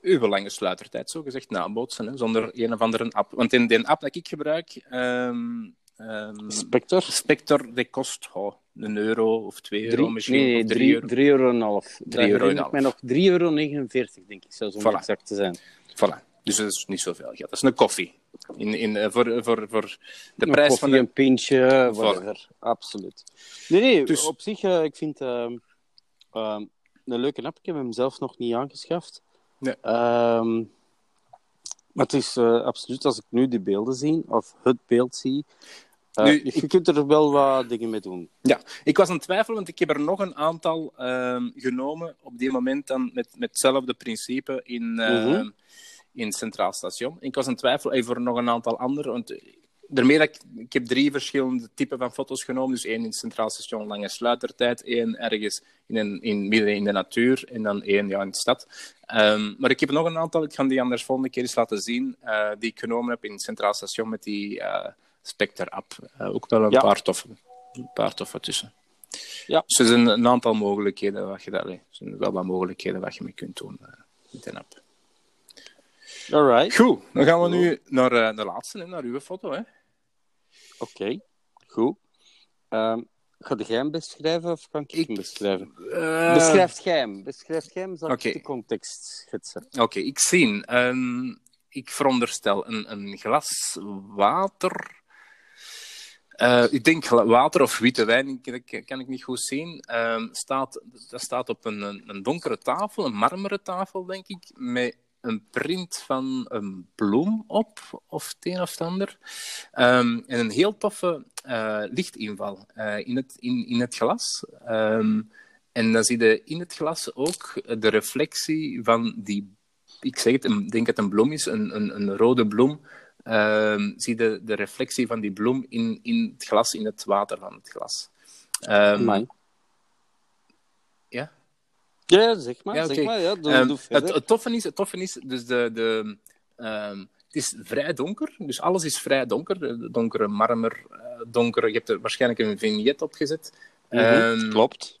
uw lange sluitertijd zogezegd nabootsen, hè, zonder een of andere app. Want in de app dat ik gebruik, ehm ehm, Spectre? Spectre, die kost oh, een euro of twee euro Drie, misschien. nee, drie drie, euro. drie euro en een half. Euro en nog 3,49 euro, denk ik, zelfs om Voilà. exact te zijn. Voilà. Dus dat is niet zoveel geld. Dat is een koffie. In, in, eh, voor, voor, voor de Een prijs koffie, van de... een pintje, whatever. Absoluut. Nee, nee, Dus- op zich, eh, ik vind ehm, een leuke app. Ik heb hem zelf nog niet aangeschaft. Nee. Ehm, maar het is eh, absoluut, als ik nu die beelden zie, of het beeld zie, Nu, je, je kunt er wel wat dingen mee doen. Ja, ik was aan het twijfelen, want ik heb er nog een aantal genomen op die moment dan met, met hetzelfde principe in, ehm, In Centraal Station. Ik was aan het twijfelen even voor nog een aantal andere, want eh, daarmee dat ik, ik heb drie verschillende typen van foto's genomen. Dus één in Centraal Station, lange sluitertijd, één ergens in, een, in midden in de natuur en dan één ja, in de stad. Ehm, maar ik heb nog een aantal, ik ga die anders volgende keer eens laten zien, eh, die ik genomen heb in Centraal Station met die eh Spectre-app. Ook wel een Ja. paar toffe, een paar toffe tussen. Ja. Dus er zijn een aantal mogelijkheden wat je daar, er zijn wel wat mogelijkheden wat je mee kunt doen met een app. Alright. Goed, dan gaan we nu naar eh, de laatste, hè, naar uw foto. Hè. Oké, goed. Ehm ga jij hem beschrijven of kan ik, Ik- hem beschrijven? Eh, Beschrijf jij hem. Beschrijf jij hem, zal ik de context schetsen. Oké, ik zie. ehm, ik veronderstel een, een glas water. Eh, ik denk water of witte wijn, dat kan- ik niet goed zien. Ehm, staat, dat staat op een, een, een donkere tafel, een marmeren tafel, denk ik, met een print van een bloem op, of het een of het ander. Ehm, en een heel toffe eh, lichtinval eh, in, het, in, in het glas. Ehm, en dan zie je in het glas ook de reflectie van die, ik zeg het, ik denk het een bloem is, een, een, een rode bloem. Ehm, zie je de reflectie van die bloem in, in het glas, in het water van het glas. Ja, zeg maar. Ja, zeg maar ja, doe, Ehm, doe het, toffe is, het toffe is, dus de, de, ehm, het is vrij donker, dus alles is vrij donker. De donkere marmer, eh, donkere, je hebt er waarschijnlijk een vignet op gezet. Ehm, Klopt.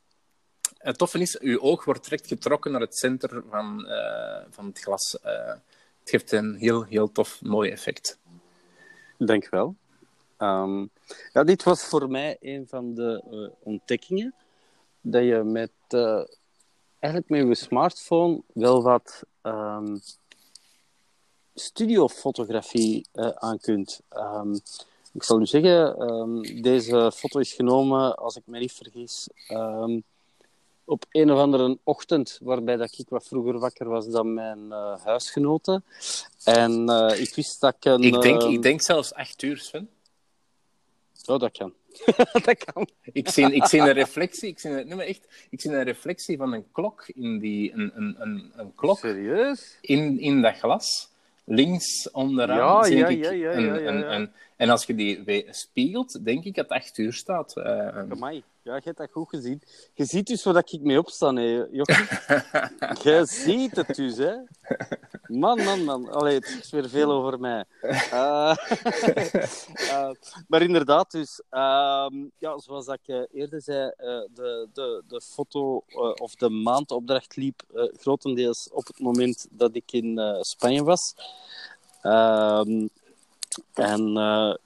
het toffe is, uw oog wordt direct getrokken naar het centrum van, eh, van het glas. Eh, het geeft een heel, heel tof, mooi effect. Denk wel. Ja, dit was voor mij een van de uh, ontdekkingen. Dat je met, eigenlijk met je smartphone wel wat um, studiofotografie aan kunt. Um, ik zal u zeggen, um, deze foto is genomen, als ik me niet vergis, op een of andere ochtend, waarbij dat ik wat vroeger wakker was dan mijn uh, huisgenoten. En uh, ik wist dat ik een... Ik denk, ik denk zelfs acht uur, Sven. Oh, dat kan. dat kan. Ik zie, ik zie een reflectie, ik zie, een, nee, maar echt, ik zie een reflectie van een klok in die... Een, een, een, een klok Serieus? In, in dat glas. Links onderaan ja, zie ja, ik ja, ja, een, ja, ja, een, ja. een, en als je die spiegelt, denk ik dat het acht uur staat. Uh, Amai. Ja, je hebt dat goed gezien. Je ziet dus waar ik mee opsta, hè, je ziet het dus, hè. Man, man, man. Allee, het is weer veel over mij. Uh, uh, maar inderdaad, dus... Uh, ja, zoals ik uh, eerder zei, de, de, de foto of de maandopdracht liep grotendeels op het moment dat ik in Spanje was. Ehm, en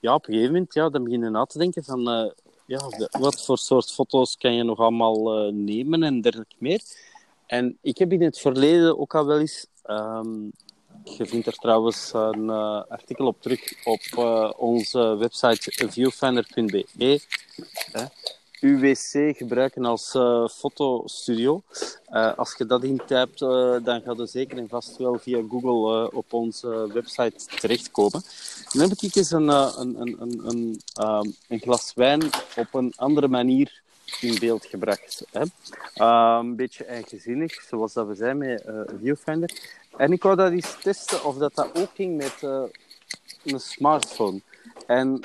ja, op een gegeven moment, ja, dan begin je na te denken van ja, wat voor soort foto's kan je nog allemaal uh, nemen en dergelijke meer. En ik heb in het verleden ook al wel eens... Um, je vindt er trouwens een uh, artikel op terug op uh, onze website viewfinder.be. UWC gebruiken als uh, fotostudio. Uh, als je dat intypt, uh, dan gaat je zeker en vast wel via Google op onze website terechtkomen. Dan heb ik eens een, een, een, een, um, een glas wijn op een andere manier in beeld gebracht. Hè. een beetje eigenzinnig, zoals dat we zijn met Viewfinder. En ik wou dat eens testen of dat, dat ook ging met een smartphone. En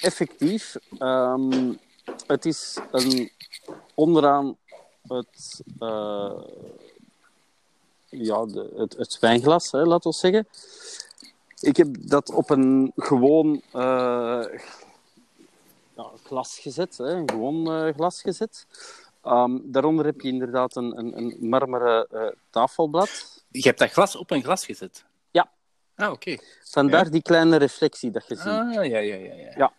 effectief... Um, het is een, onderaan het, uh, ja, de, het, het wijnglas, hè, laten we zeggen. Ik heb dat op een gewoon uh, ja, glas gezet, hè, een gewoon uh, glas gezet. Um, daaronder heb je inderdaad een, een, een marmeren tafelblad. Je hebt dat glas op een glas gezet? Ja. Ah, oké. Okay. Vandaar ja. die kleine reflectie dat je ziet. Ah, ja, ja, ja. ja. ja.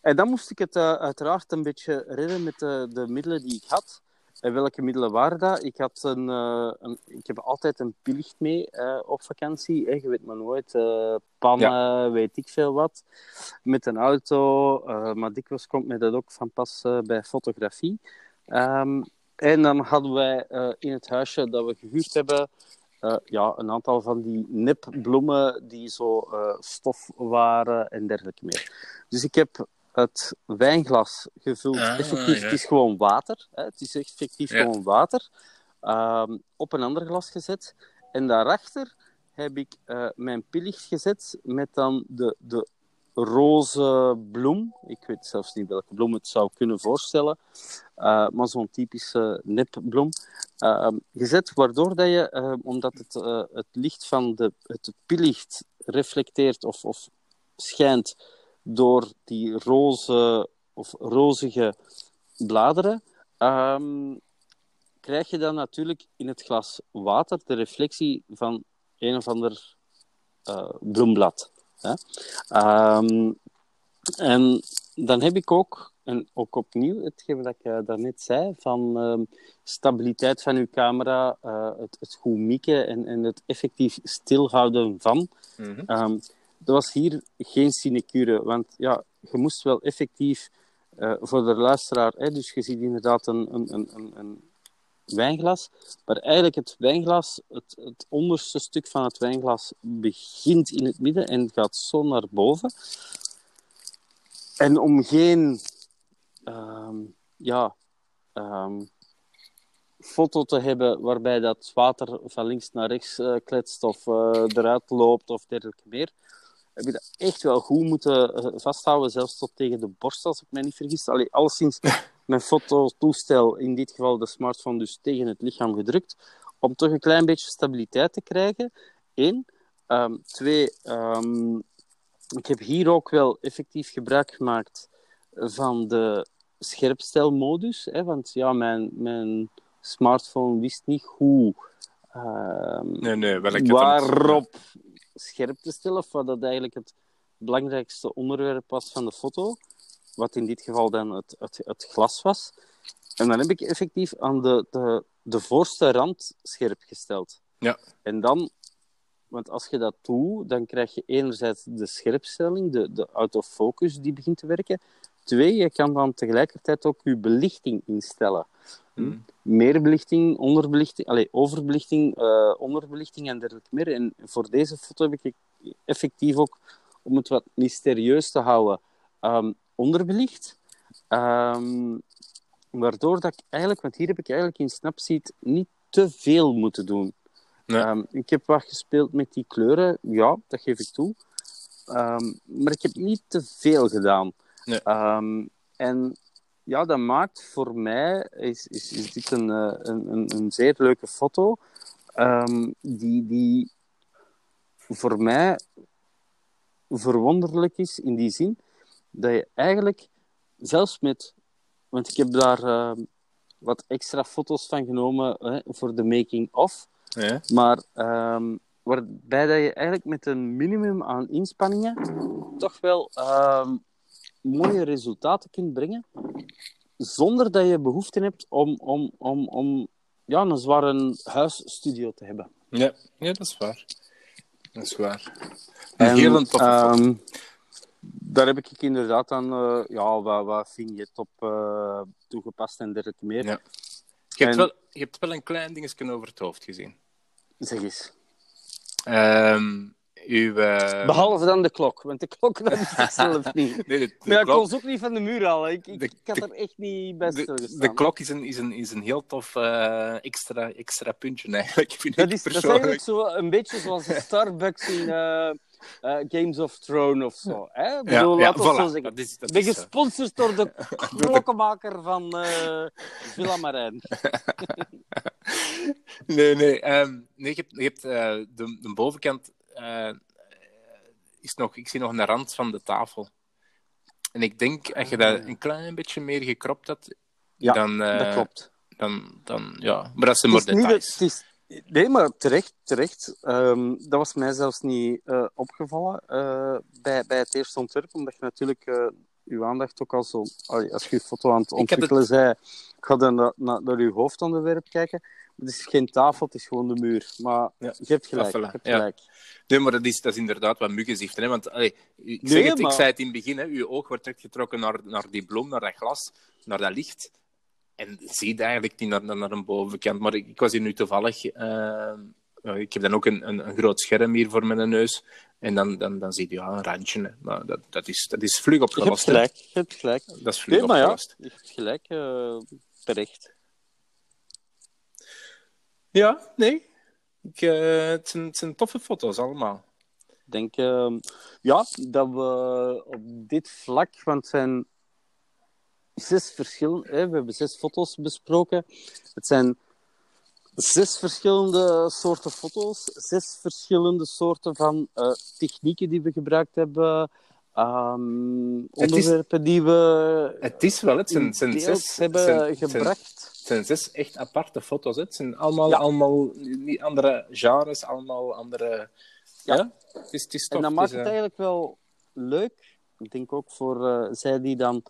En dan moest ik het uh, uiteraard een beetje redden met de, de, middelen die ik had. En welke middelen waren dat? Ik, had een, uh, een ik heb altijd een pilicht mee uh, op vakantie. Hè. Je weet maar nooit. pannen, ja. weet ik veel wat. Met een auto. maar dikwijls komt mij dat ook van pas bij fotografie. Um, en dan hadden wij in het huisje dat we gehuurd hebben... ja, een aantal van die nepbloemen die zo stof waren en dergelijke meer. Dus ik heb het wijnglas gevuld. Ah, effectief, ja. het is gewoon water. Hè? Het is effectief ja. gewoon water. Um, op een ander glas gezet. En daarachter heb ik uh, mijn pillicht gezet met dan de, de roze bloem. Ik weet zelfs niet welke bloem het zou kunnen voorstellen. Uh, maar zo'n typische nepbloem. Uh, gezet, waardoor dat je, uh, omdat het, het licht van de, het pillicht reflecteert of, of schijnt door die roze of rozige bladeren, um, krijg je dan natuurlijk in het glas water de reflectie van een of ander bloemblad. Hè? Um, en dan heb ik ook, en ook opnieuw, hetgeen dat ik uh, daarnet zei, van uh, stabiliteit van uw camera, uh, het, het goed mikken en, en het effectief stilhouden van. Um, er was hier geen sinecure, want ja, je moest wel effectief uh, voor de luisteraar, hè, dus je ziet inderdaad een, een, een, een, wijnglas, maar eigenlijk het wijnglas, het, het onderste stuk van het wijnglas begint in het midden en gaat zo naar boven. En om geen um, ja, um, foto te hebben waarbij dat water van links naar rechts uh, kletst of uh, eruit loopt of dergelijke meer, heb je dat echt wel goed moeten vasthouden, zelfs tot tegen de borst, als ik mij niet vergis. Allee, alleszins mijn fototoestel, in dit geval de smartphone, dus tegen het lichaam gedrukt, om toch een klein beetje stabiliteit te krijgen. Eén. Um, twee, um, ik heb hier ook wel effectief gebruik gemaakt van de scherpstelmodus. Hè, want ja, mijn, mijn smartphone wist niet hoe... ehm, Nee, nee, waarop scherp te stellen, of wat dat eigenlijk het belangrijkste onderwerp was van de foto, wat in dit geval dan het, het, het glas was. En dan heb ik effectief aan de, de, de voorste rand scherp gesteld. Ja. En dan, want als je dat doet, dan krijg je enerzijds de scherpstelling, de, de autofocus die begint te werken. Twee, je kan dan tegelijkertijd ook je belichting instellen. Hmm. Meer belichting, onderbelichting, allez, overbelichting, eh, onderbelichting en dergelijke meer. En voor deze foto heb ik effectief ook, om het wat mysterieus te houden, ehm, onderbelicht. Ehm, waardoor dat ik eigenlijk, want hier heb ik eigenlijk in Snapseed niet te veel moeten doen. Nee. Ehm, ik heb wat gespeeld met die kleuren, ja, dat geef ik toe. Ehm, maar ik heb niet te veel gedaan. Nee. En ja, dat maakt voor mij, is, is, is dit een, eh, een, een, een zeer leuke foto, die, die voor mij verwonderlijk is in die zin dat je eigenlijk, zelfs met, want ik heb daar ehm, wat extra foto's van genomen hè, voor de making-of, Ja. maar ehm, waarbij dat je eigenlijk met een minimum aan inspanningen toch wel ehm, mooie resultaten kunt brengen, zonder dat je behoefte hebt om, om, om, om ja, een zware huisstudio te hebben. Ja. ja, dat is waar. Dat is waar. En, Een hele toffe foto. Daar heb ik inderdaad dan eh, ja, wat, wat vignet op eh, toegepast en dergelijke meer. Ja. Je hebt, En- wel, je hebt wel een klein dingetje over het hoofd gezien. Zeg eens. Ehm uw, eh, Behalve dan de klok, want de klok dat ik zelf niet. Nee, de, de Maar ja, ik klok- kon ze ook niet van de muur halen. Ik, ik, De- ik had er echt niet bij de, stilgestaan. de klok is een, is, een, is een heel tof eh, extra, extra puntje eigenlijk, vind Dat ik is, dat is persoonlijk. eigenlijk zo een beetje zoals de Starbucks in eh, eh, Games of Thrones of zo. Hè? Ik bedoel, ja, laten we het voilà. zo zeggen. Dat is, dat ben gesponsord door de klokkenmaker van eh Villa Marijn. Nee, nee. ehm, nee je hebt, je hebt eh, de, de bovenkant eh, is nog, ik zie nog een rand van de tafel. En ik denk, als je dat een klein beetje meer gekropt had, Ja, dan, eh, dat klopt. Dan, dan, ja. Maar dat zijn maar niet details. het is, nee, maar terecht. terecht. Ehm, dat was mij zelfs niet eh, opgevallen eh, bij, bij het eerste ontwerp, omdat je natuurlijk uw aandacht ook al zo... allee, Als je je foto aan het Ik heb het- ontwikkelen zei, ik ga dan naar, naar, hoofdonderwerp kijken. Het is geen tafel, het is gewoon de muur. Maar Ja. je hebt gelijk. Ah, voilà. Je hebt Ja. gelijk. Nee, maar dat is, dat is inderdaad wat muggenzichten. Hè? Want allee, ik, Nee, zeg het, maar- ik zei het in het begin, hè, uw oog wordt getrokken naar, naar die bloem, naar dat glas, naar dat licht. En zie eigenlijk niet naar, naar, naar een bovenkant. Maar ik, ik was hier nu toevallig... ja, ik heb dan ook een, een, een groot scherm hier voor mijn neus. En dan, dan, dan zie je ja, een randje. Maar dat, dat, is, dat is vlug Je hebt opgelost. gelijk. Je hebt gelijk. Dat is vlug Nee, maar ja, opgelost. je hebt gelijk. eh, terecht. Ja, nee. Ik, eh, het, zijn, het zijn toffe foto's allemaal. Ik denk ja, dat we op dit vlak, want zijn zes verschillende, hè, we hebben zes foto's besproken. Het zijn zes verschillende soorten foto's, zes verschillende soorten van eh, technieken die we gebruikt hebben, is- onderwerpen die we Het is wel, het zijn, zijn zes... hebben zijn- gebracht. Het zijn zes echt aparte foto's. Hè. Het zijn allemaal, Ja. allemaal niet andere genres, allemaal andere. Ja, Ja. Het is, het is En dat maakt is, het eh, eigenlijk wel leuk. Ik denk ook voor eh, zij die dan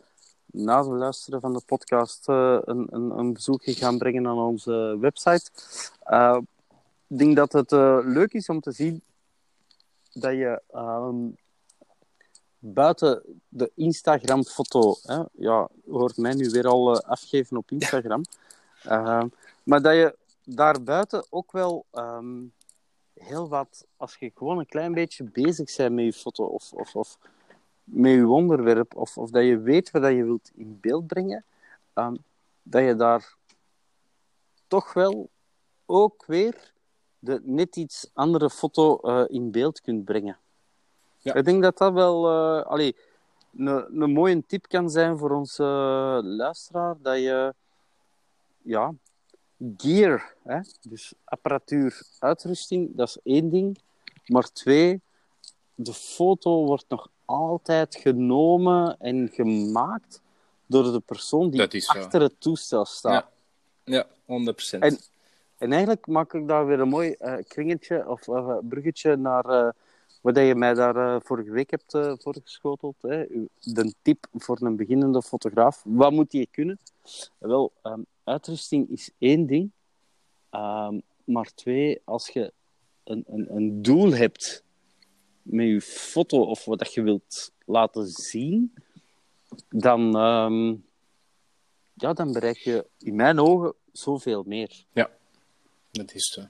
na het luisteren van de podcast eh, een, een, een bezoekje gaan brengen aan onze website. Eh, ik denk dat het eh, leuk is om te zien dat je ehm, buiten de Instagram-foto, hè, ja, je hoort mij nu weer al afgeven op Instagram, Eh, maar dat je daarbuiten ook wel ehm, heel wat, als je gewoon een klein beetje bezig bent met je foto of, of, of met je onderwerp, of, of dat je weet wat je wilt in beeld brengen, ehm, dat je daar toch wel ook weer de net iets andere foto eh, in beeld kunt brengen. Ja. Ik denk dat dat wel allee, een, een mooie tip kan zijn voor onze eh, luisteraar, dat je ja, gear, hè? dus apparatuur, uitrusting, dat is één ding. Maar twee, de foto wordt nog altijd genomen en gemaakt door de persoon die achter het toestel staat. Ja, 100%. En- En eigenlijk maak ik daar weer een mooi eh, kringetje of eh, bruggetje naar eh, wat je mij daar vorige week hebt voorgeschoteld. Hè? De tip voor een beginnende fotograaf. Wat moet je kunnen? Wel, ehm, uitrusting is één ding. Ehm, maar twee, als je een, een, een doel hebt met je foto of wat dat je wilt laten zien, dan, ehm, ja, dan bereik je in mijn ogen zoveel meer. Dat is zo.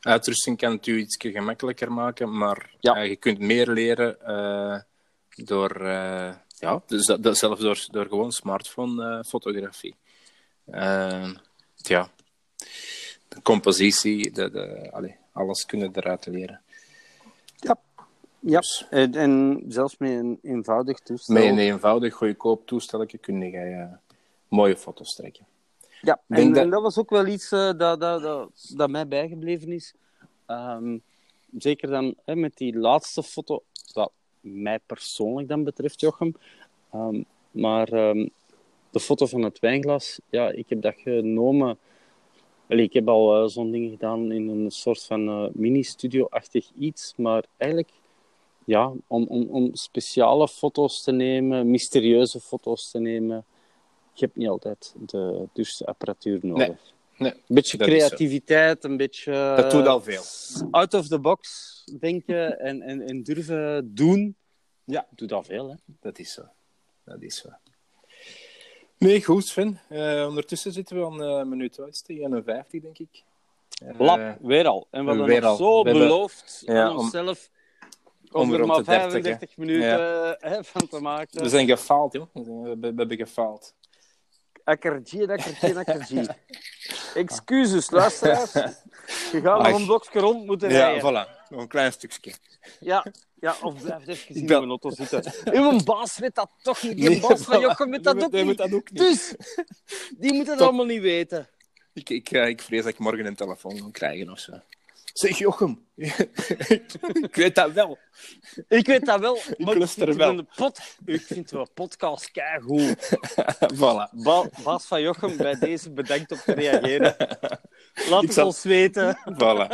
Uitrusting kan het u iets gemakkelijker maken, maar Ja. eh, je kunt meer leren eh, door, eh, ja, dus dat, dat- zelfs door, door gewoon smartphone-fotografie. ja, de compositie, de, de, allee, alles kunnen eruit leren. Ja, Dus en, en zelfs met een eenvoudig toestel. met een eenvoudig, goedkoop toestelletje kun je eh, mooie foto's trekken. Ja, en, dat- en dat was ook wel iets eh, dat, dat, dat, dat mij bijgebleven is. Ehm, zeker dan hè, met die laatste foto, wat mij persoonlijk dan betreft, Jochem. Ehm, maar ehm, de foto van het wijnglas, ja, ik heb dat genomen. Allee, ik heb al eh, zo'n ding gedaan in een soort van eh, mini-studio-achtig iets, maar eigenlijk ja, om, om, om speciale foto's te nemen, mysterieuze foto's te nemen, je hebt niet altijd de duurste apparatuur nodig. Nee, nee, Een beetje creativiteit, een beetje Dat doet al veel. out of the box denken en, en, en durven doen. Ja, doet al veel. Hè? Dat is zo. Dat is zo. Nee, goed, Sven. Eh, ondertussen zitten we aan een minuut wat is het? 51, denk ik. Eh, Lap, weer al. En we nog al. zo We hebben- beloofd aan onszelf om er maar de 30, hè. 35 minuten hè, van te maken. We zijn gefaald, joh. We, zijn- we, we hebben gefaald. Akkertje, akkertje, akkertje. Excuses, luisteraars. Je gaat nog een blokje rond moeten Ja, rijden. voilà. Nog een klein stukje. Ja, ja, of blijf even in uw auto zitten. Uw baas weet dat toch niet. Nee, baas van. Jochem weet dat ook niet. moet dat ook niet. Dus, die moet het allemaal niet weten. Ik, ik, eh, ik vrees dat ik morgen een telefoon ga krijgen of zo. Zeg Jochem. ik weet dat wel. Ik weet dat wel, maar ik luister vind, wel. Pot, ik vind wel podcast keigoed. voilà. Ba baas van Jochem, bij deze bedankt om te reageren. Laat Ik het zal- ons weten. Voilà.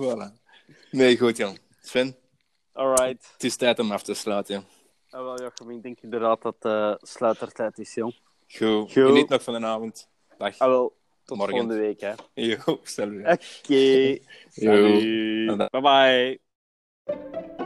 voilà. Nee, goed, Jan. Sven, Alright. het is tijd om af te sluiten. Ah, wel, Jochem, ik denk inderdaad dat uh, sluitertijd is, jong. Goed. Goed. Geniet nog van de avond. Dag. Ah, wel, tot Morgen. volgende week, hè. Jo, je. Oké. Jo. Salut. Bye bye.